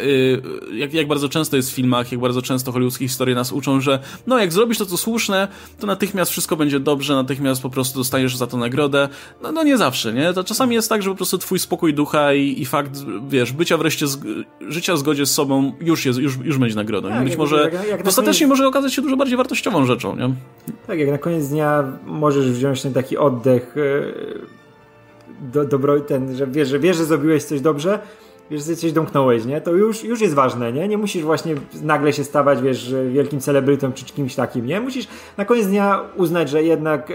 yy, jak, jak bardzo często jest w filmach, jak bardzo często hollywoodzkie historie nas uczą, że no jak zrobisz to, co słuszne, to natychmiast wszystko będzie dobrze, natychmiast po prostu dostajesz za to nagrodę. No, no nie zawsze, nie? To czasami jest tak, że po prostu twój spokój ducha i, i fakt, wiesz, bycia wreszcie, z, życia w zgodzie z sobą już jest, już, już będzie nagrodą. Tak, być może, jak, jak ostatecznie koniec... może okazać się dużo bardziej wartościową rzeczą, nie? Tak, jak na koniec dnia możesz wziąć ten taki oddech e, do, dobro, ten, że wiesz, że wiesz, że zrobiłeś coś dobrze, wiesz, że coś domknąłeś, nie? To już, już jest ważne, nie? Nie musisz właśnie nagle się stawać, wiesz, wielkim celebrytą czy kimś takim, nie? Musisz na koniec dnia uznać, że jednak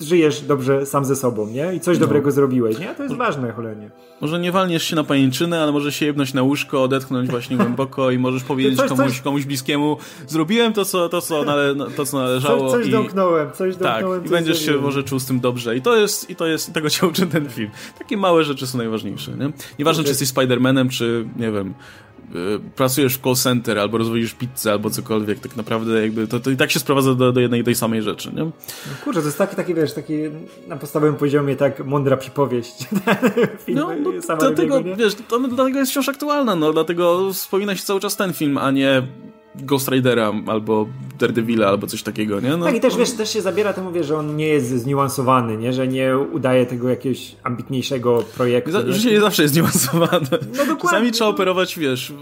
żyjesz dobrze sam ze sobą, nie? I coś no. dobrego zrobiłeś, nie? To jest ważne, cholernie. Może nie walniesz się na pajęczynę, ale może się jebnąć na łóżko, odetchnąć właśnie głęboko i możesz powiedzieć coś, komuś, coś... komuś bliskiemu zrobiłem to, co, to, co, nale, to, co należało. Coś, coś i... domknąłem, coś domknąłem. Tak, i będziesz zrobiłem. się może czuł z tym dobrze. I to jest, i to jest, i tego cię uczy ten film. Takie małe rzeczy są najważniejsze, nie? Nieważne, czy jesteś Spider-Manem, czy, nie wiem, pracujesz w call center, albo rozwodzisz pizzę, albo cokolwiek, tak naprawdę jakby to, to i tak się sprowadza do, do jednej tej samej rzeczy, nie? No kurczę, to jest taki, taki wiesz, taki na podstawowym poziomie tak mądra przypowieść. [LAUGHS] film, no, no dlatego, wiesz, to, dlatego jest wciąż aktualna, no, dlatego wspomina się cały czas ten film, a nie Ghost Ridera albo Daredevila albo coś takiego, nie? No, tak i też, wiesz, też się zabiera temu, wiesz, że on nie jest zniuansowany, nie? Że nie udaje tego jakiegoś ambitniejszego projektu. Za, życie nie zawsze jest zniuansowane. No dokładnie. Czasami trzeba operować, wiesz,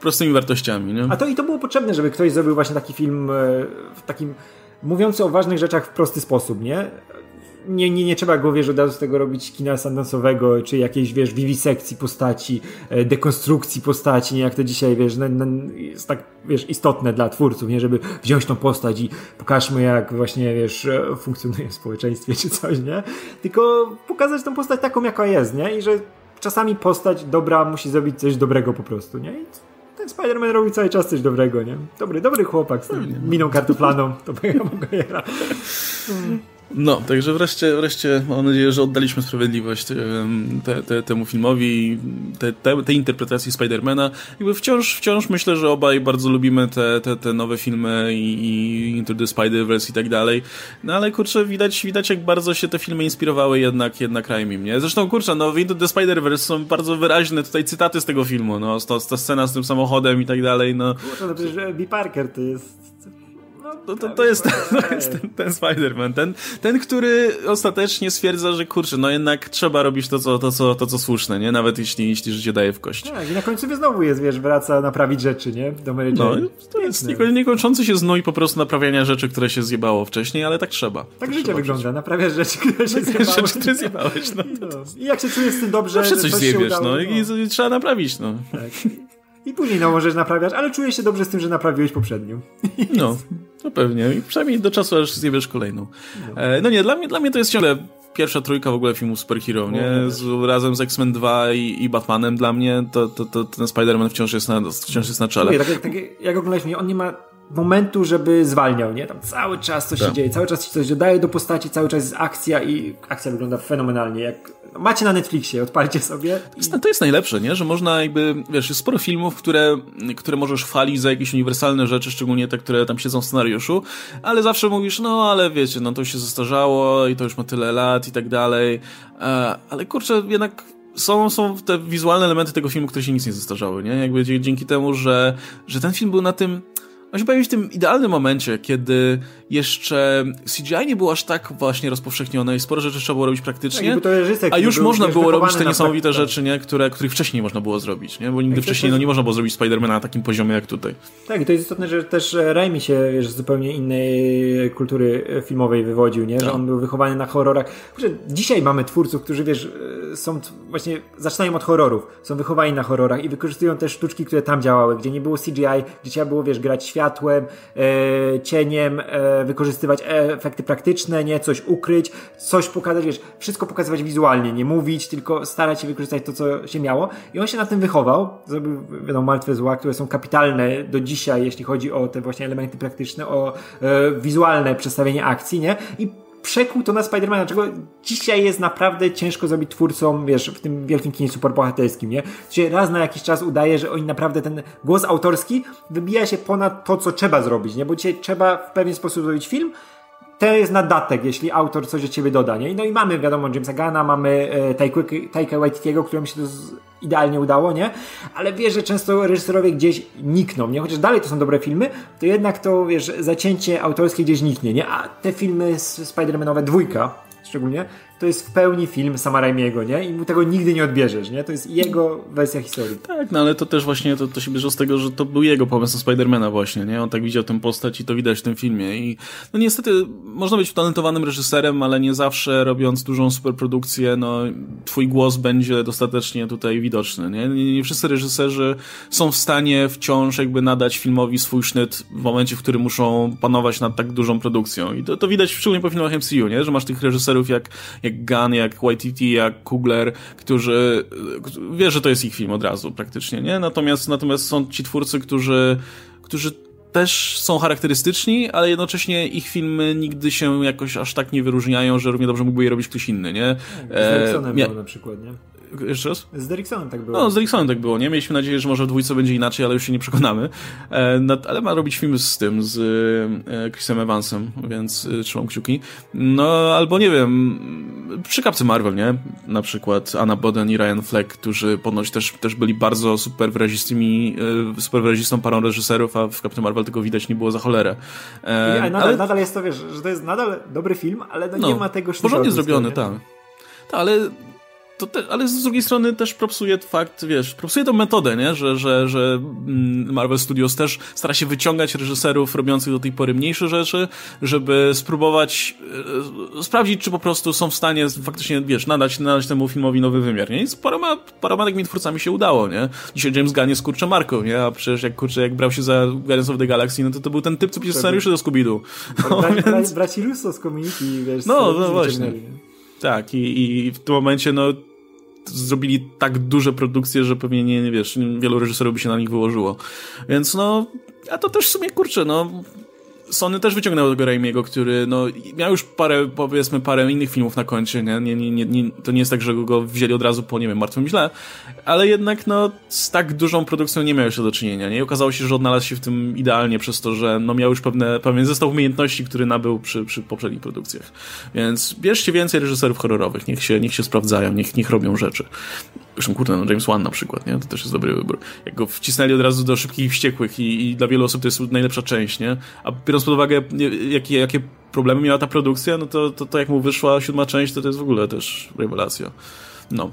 prostymi wartościami, nie? A to i to było potrzebne, żeby ktoś zrobił właśnie taki film e, w takim mówiący o ważnych rzeczach w prosty sposób, nie? Nie, nie, nie trzeba go, wiesz, od razu z tego robić kina sandansowego, czy jakiejś, wiesz, wiwisekcji postaci, e, dekonstrukcji postaci, nie jak to dzisiaj, wiesz, na, na, jest tak, wiesz, istotne dla twórców, nie, żeby wziąć tą postać i pokażmy, jak właśnie, wiesz, e, funkcjonuje w społeczeństwie, czy coś, nie? Tylko pokazać tą postać taką, jaka jest, nie? I że czasami postać dobra musi zrobić coś dobrego po prostu, nie? I ten Spider-Man robi cały czas coś dobrego, nie? Dobry, dobry chłopak z tą miną kartoflaną, to by ja mogę no, także wreszcie, wreszcie mam nadzieję, że oddaliśmy sprawiedliwość te, te, temu filmowi, te, te, tej interpretacji Spidermana. Jakby wciąż, wciąż myślę, że obaj bardzo lubimy te, te, te nowe filmy i, i Into the Spider-Verse i tak dalej. No ale kurczę, widać, widać jak bardzo się te filmy inspirowały jednak, jednak Raimim, nie? Zresztą kurczę, no w Into the Spider-Verse są bardzo wyraźne tutaj cytaty z tego filmu, no, ta, ta scena z tym samochodem i tak dalej, no. Kurczę, no przecież B. Parker to jest to, to, to, jest, [LAUGHS] to jest ten, ten Spider-Man, ten, ten, który ostatecznie stwierdza, że kurczę, no jednak trzeba robić to, co, to, co, to, co słuszne, nie? Nawet jeśli, jeśli życie daje w kość. Tak, i na końcu znowu jest, wiesz, wraca naprawić rzeczy, nie? Do Mary No, to jest niekończący się znój po prostu naprawiania rzeczy, które się zjebało wcześniej, ale tak trzeba. Tak tak życie wygląda, naprawiasz rzeczy, które się zjebało. [LAUGHS] rzeczy, które zjebałeś, no. no. I jak się czujesz z tym dobrze, Zawsze coś zjebiesz, no, no. I, i trzeba naprawić, no. Tak. I później no możesz naprawiać, ale czujesz się dobrze z tym, że naprawiłeś poprzednią. [LAUGHS] No, to pewnie. I przynajmniej do czasu, aż zjebiesz kolejną. No, e, no nie, dla mnie, dla mnie to jest ciągle pierwsza trójka w ogóle filmu superhero, nie? Z, razem z X-Men 2 i, i, Batmanem dla mnie to, to, to ten Spider-Man wciąż jest na, wciąż jest na czele. Nie, tak, tak, jak oglądaliśmy, on nie ma momentu, żeby zwalniał, nie? Tam cały czas coś tak. się dzieje, cały czas się coś dodaje do postaci, cały czas jest akcja i akcja wygląda fenomenalnie. Jak macie na Netflixie, odpalcie sobie. To jest, to jest najlepsze, nie? Że można jakby, wiesz, jest sporo filmów, które, które możesz chwalić za jakieś uniwersalne rzeczy, szczególnie te, które tam siedzą w scenariuszu, ale zawsze mówisz, no ale wiecie, no to się zestarzało i to już ma tyle lat i tak dalej, e, ale kurczę, jednak są, są te wizualne elementy tego filmu, które się nic nie zestarzały, nie? Jakby dzięki temu, że, że ten film był na tym on się pojawił w tym idealnym momencie, kiedy, jeszcze CGI nie było aż tak właśnie rozpowszechnione i sporo rzeczy trzeba było robić praktycznie, Tak, a już można było robić te niesamowite praktyce. rzeczy, nie? Które, których wcześniej nie można było zrobić, nie? bo nigdy Tak, wcześniej no, nie można było zrobić Spidermana na takim poziomie jak tutaj. Tak, i to jest istotne, że też Raimi się wiesz, z zupełnie innej kultury filmowej wywodził, nie? Że Tak. on był wychowany na horrorach. Kurczę, dzisiaj mamy twórców, którzy wiesz, są właśnie, zaczynają od horrorów, są wychowani na horrorach i wykorzystują te sztuczki, które tam działały, gdzie nie było CGI, gdzie trzeba było, wiesz, grać światłem, e, cieniem, e, wykorzystywać efekty praktyczne, nie? Coś ukryć, coś pokazać, wiesz, wszystko pokazywać wizualnie, nie mówić, tylko starać się wykorzystać to, co się miało. I on się na tym wychował, zrobił, wiadomo, Martwe Zła, które są kapitalne do dzisiaj, jeśli chodzi o te właśnie elementy praktyczne, o e, wizualne przedstawienie akcji, nie? I przekuł to na Spidermana, czego dzisiaj jest naprawdę ciężko zrobić twórcom, wiesz, w tym wielkim kinie superbohaterskim, nie? Gdzie raz na jakiś czas udaje, że oni naprawdę ten głos autorski wybija się ponad to, co trzeba zrobić, nie? Bo dzisiaj trzeba w pewien sposób zrobić film, to jest nadatek, jeśli autor coś do ciebie doda, nie? No i mamy, wiadomo, Jamesa Gana, mamy e, Taika Waititiego, któremu się to z, idealnie udało, nie? Ale wiesz, że często reżyserowie gdzieś nikną, nie? Chociaż dalej to są dobre filmy, to jednak to, wiesz, zacięcie autorskie gdzieś niknie, nie? A te filmy Spider-Manowe, dwójka szczególnie, to jest w pełni film Sama Raimiego, nie? I mu tego nigdy nie odbierzesz, nie? To jest jego wersja historii. Tak, no ale to też właśnie to, to się bierze z tego, że to był jego pomysł na Spidermana właśnie, nie? On tak widział tę postać i to widać w tym filmie i no niestety można być talentowanym reżyserem, ale nie zawsze robiąc dużą superprodukcję, no twój głos będzie dostatecznie tutaj widoczny, nie? Nie, nie wszyscy reżyserzy są w stanie wciąż jakby nadać filmowi swój sznyt w momencie, w którym muszą panować nad tak dużą produkcją i to, to widać szczególnie po filmach MCU, nie? Że masz tych reżyserów jak, jak Gunn, jak YTT, jak Kugler, którzy e, wiesz, że to jest ich film od razu praktycznie, nie? Natomiast, natomiast są ci twórcy, którzy, którzy też są charakterystyczni, ale jednocześnie ich filmy nigdy się jakoś aż tak nie wyróżniają, że równie dobrze mógłby je robić ktoś inny, nie? Z Derricksonem mia- na przykład, nie? Jeszcze raz? Z Derricksonem tak było. No, z Derricksonem tak było, nie? Mieliśmy nadzieję, że może w dwójce będzie inaczej, ale już się nie przekonamy. E, no, ale ma robić film z tym, z e, Chrisem Evansem, więc e, trzymam kciuki. No, albo nie wiem, przy kapce Marvel, nie? Na przykład Anna Boden i Ryan Fleck, którzy ponoć też, też byli bardzo super wyrazistymi, e, super wyrazistą parą reżyserów, a w Captain Marvel tego widać nie było za cholerę. E, I, nadal, ale- nadal jest to, wiesz, że to jest nadal dobry film, ale no, nie ma tego sztuki Porządnie zrobiony, tak. Tak, ale te, ale z drugiej strony też propsuje fakt, wiesz, propsuje tą metodę, nie? Że, że, że mm, Marvel Studios też stara się wyciągać reżyserów robiących do tej pory mniejsze rzeczy, żeby spróbować e, sprawdzić, czy po prostu są w stanie faktycznie, wiesz, nadać, nadać temu filmowi nowy wymiar, nie? I z paroma, paroma takimi twórcami się udało, nie? Dzisiaj James Gunn jest kurczę marką, nie? A przecież jak kurczę, jak brał się za Guardians of the Galaxy, no to to był ten typ, co pisze scenariusze do Scooby-Doo. No, Bra, bra, więc- braci Russo z community, wiesz, No, no właśnie. Tak, i, i w tym momencie, no, zrobili tak duże produkcje, że pewnie nie, nie wiesz, wielu reżyserów by się na nich wyłożyło. Więc no, a to też w sumie kurczę, no. Sony też wyciągnęło tego Raimiego, który no, miał już parę, powiedzmy, parę innych filmów na koncie, nie? Nie, nie, nie, to nie jest tak, że go wzięli od razu po, nie wiem, Martwym Źle, ale jednak, no, z tak dużą produkcją nie miał jeszcze do czynienia, nie? I okazało się, że odnalazł się w tym idealnie przez to, że, no, miał już pewne, pewien zestaw umiejętności, który nabył przy, przy poprzednich produkcjach. Więc bierzcie więcej reżyserów horrorowych, niech się, niech się sprawdzają, niech, niech robią rzeczy. Zresztą, kurde, no James Wan na przykład, nie? To też jest dobry wybór. Jak go wcisnęli od razu do szybkich i wściekłych i, i dla wielu osób to jest najlepsza część, nie? A biorąc pod uwagę, jakie, jakie problemy miała ta produkcja, no to, to, to jak mu wyszła siódma część, to to jest w ogóle też rewelacja. No.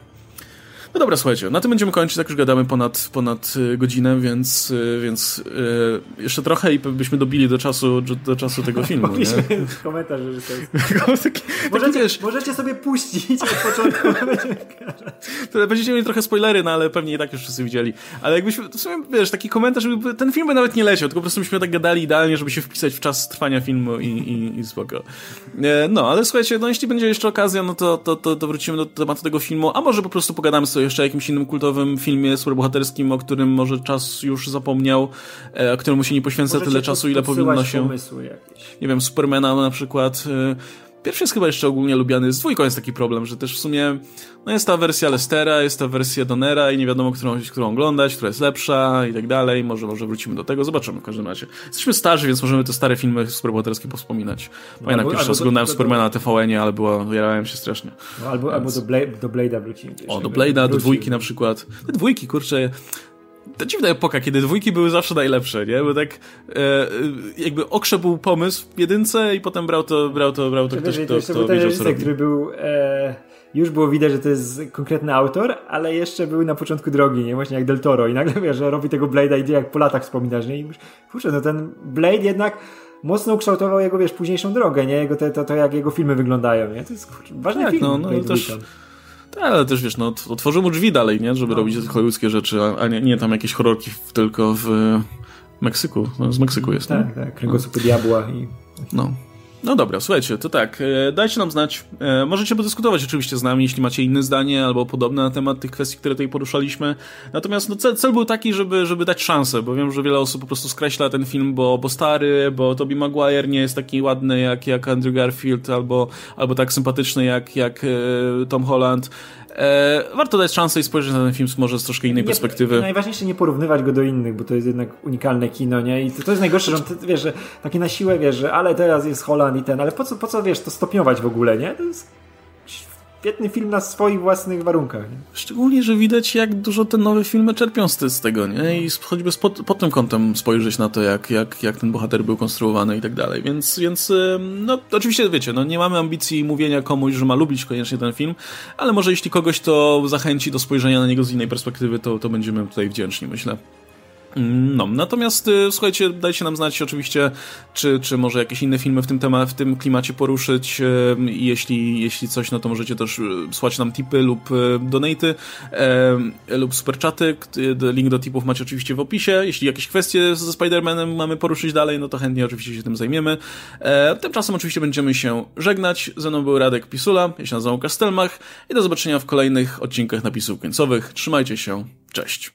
No dobra, słuchajcie, na tym będziemy kończyć, tak już gadamy ponad, ponad y, godzinę, więc, y, więc y, jeszcze trochę i byśmy dobili do czasu, do czasu tego [LAUGHS] filmu? Mogliśmy [LAUGHS] komentarz [LAUGHS] reżyserski. taki, taki, Możecie, wiesz, możecie sobie puścić od początku. to będziecie mieli trochę spoilery, no ale pewnie i tak już wszyscy widzieli. Ale jakbyśmy, to w sumie, wiesz, taki komentarz, żeby ten film by nawet nie leciał, tylko po prostu byśmy tak gadali idealnie, żeby się wpisać w czas trwania filmu i, i, i spoko. E, No, ale słuchajcie, no jeśli będzie jeszcze okazja, no to, to, to, to wrócimy do tematu tego filmu, a może po prostu pogadamy sobie jeszcze o jakimś innym kultowym filmie superbohaterskim, o którym może czas już zapomniał, e, któremu się nie poświęca tyle czasu, ile powinno się. jakieś. Nie wiem, Supermana na przykład. y, Pierwszy jest chyba jeszcze ogólnie lubiany, z dwójką jest taki problem, że też w sumie no jest ta wersja Lestera, jest ta wersja Donera i nie wiadomo, którą, którą oglądać, która jest lepsza i tak dalej. Może, może wrócimy do tego, zobaczymy w każdym razie. Jesteśmy starzy, więc możemy te stare filmy superbohaterskie powspominać. Pamiętam, jak pierwszy raz oglądałem do- Supermana na TVN-ie, ale było, jarałem się strasznie. No, albo, albo do, Bla do Blade'a wrócimy. O, do Blade'a, do dwójki na przykład. Te dwójki, kurczę, ta dziwna epoka, kiedy dwójki były zawsze najlepsze, nie? Bo tak e, jakby Okrze był pomysł w jedynce i potem brał to, brał to, brał to ktoś, kto, kto wiedział, co robi. który był... E już było widać, że to jest konkretny autor, ale jeszcze był na początku drogi, nie? Właśnie jak Del Toro i nagle wiesz, że robi tego Blade'a i jak po latach wspominasz, nie? I mówisz, kurczę, no ten Blade jednak mocno ukształtował jego, wiesz, późniejszą drogę, nie? Jego, to, to, to jak jego filmy wyglądają, nie? To jest kurczę, ważny tak, film. No, no, też, ale też wiesz, no, otworzył mu drzwi dalej, nie? Żeby no. robić hollywoodzkie rzeczy, a nie, nie tam jakieś horrorki tylko w Meksyku. No, z Meksyku jest, Tak, tak, kręgosłupy no. diabła i... No. No dobra, słuchajcie, to tak, e, dajcie nam znać. E, możecie podyskutować oczywiście z nami, jeśli macie inne zdanie albo podobne na temat tych kwestii, które tutaj poruszaliśmy. Natomiast no, cel, cel był taki, żeby, żeby dać szansę, bo wiem, że wiele osób po prostu skreśla ten film, bo, bo stary, bo Tobey Maguire nie jest taki ładny jak, jak Andrew Garfield, albo, albo tak sympatyczny jak, jak e, Tom Holland. E, warto dać szansę i spojrzeć na ten film może z troszkę innej nie, perspektywy. Najważniejsze nie porównywać go do innych, bo to jest jednak unikalne kino, nie? I to, to jest najgorsze, że on, wiesz, że takie na siłę, wiesz, że ale teraz jest Holland i ten, ale po co, po co wiesz, to stopniować w ogóle, nie? To jest świetny film na swoich własnych warunkach. Nie? Szczególnie, że widać jak dużo te nowe filmy czerpią z, z tego, nie? I choćby pod, pod tym kątem spojrzeć na to, jak, jak, jak ten bohater był konstruowany i tak dalej. Więc, więc no oczywiście wiecie, no nie mamy ambicji mówienia komuś, że ma lubić koniecznie ten film, ale może jeśli kogoś to zachęci do spojrzenia na niego z innej perspektywy, to, to będziemy tutaj wdzięczni, myślę. No, natomiast y, słuchajcie, dajcie nam znać oczywiście, czy, czy może jakieś inne filmy w tym temat, w tym klimacie poruszyć. Y, jeśli, jeśli coś, no to możecie też y, słać nam tipy lub donaty lub superchaty. Link do tipów macie oczywiście w opisie. Jeśli jakieś kwestie ze Spider-Manem mamy poruszyć dalej, no to chętnie oczywiście się tym zajmiemy. E, tymczasem oczywiście będziemy się żegnać. Ze mną był Radek Pisula, ja się nazywam Kastelmach i do zobaczenia w kolejnych odcinkach napisów końcowych. Trzymajcie się, cześć.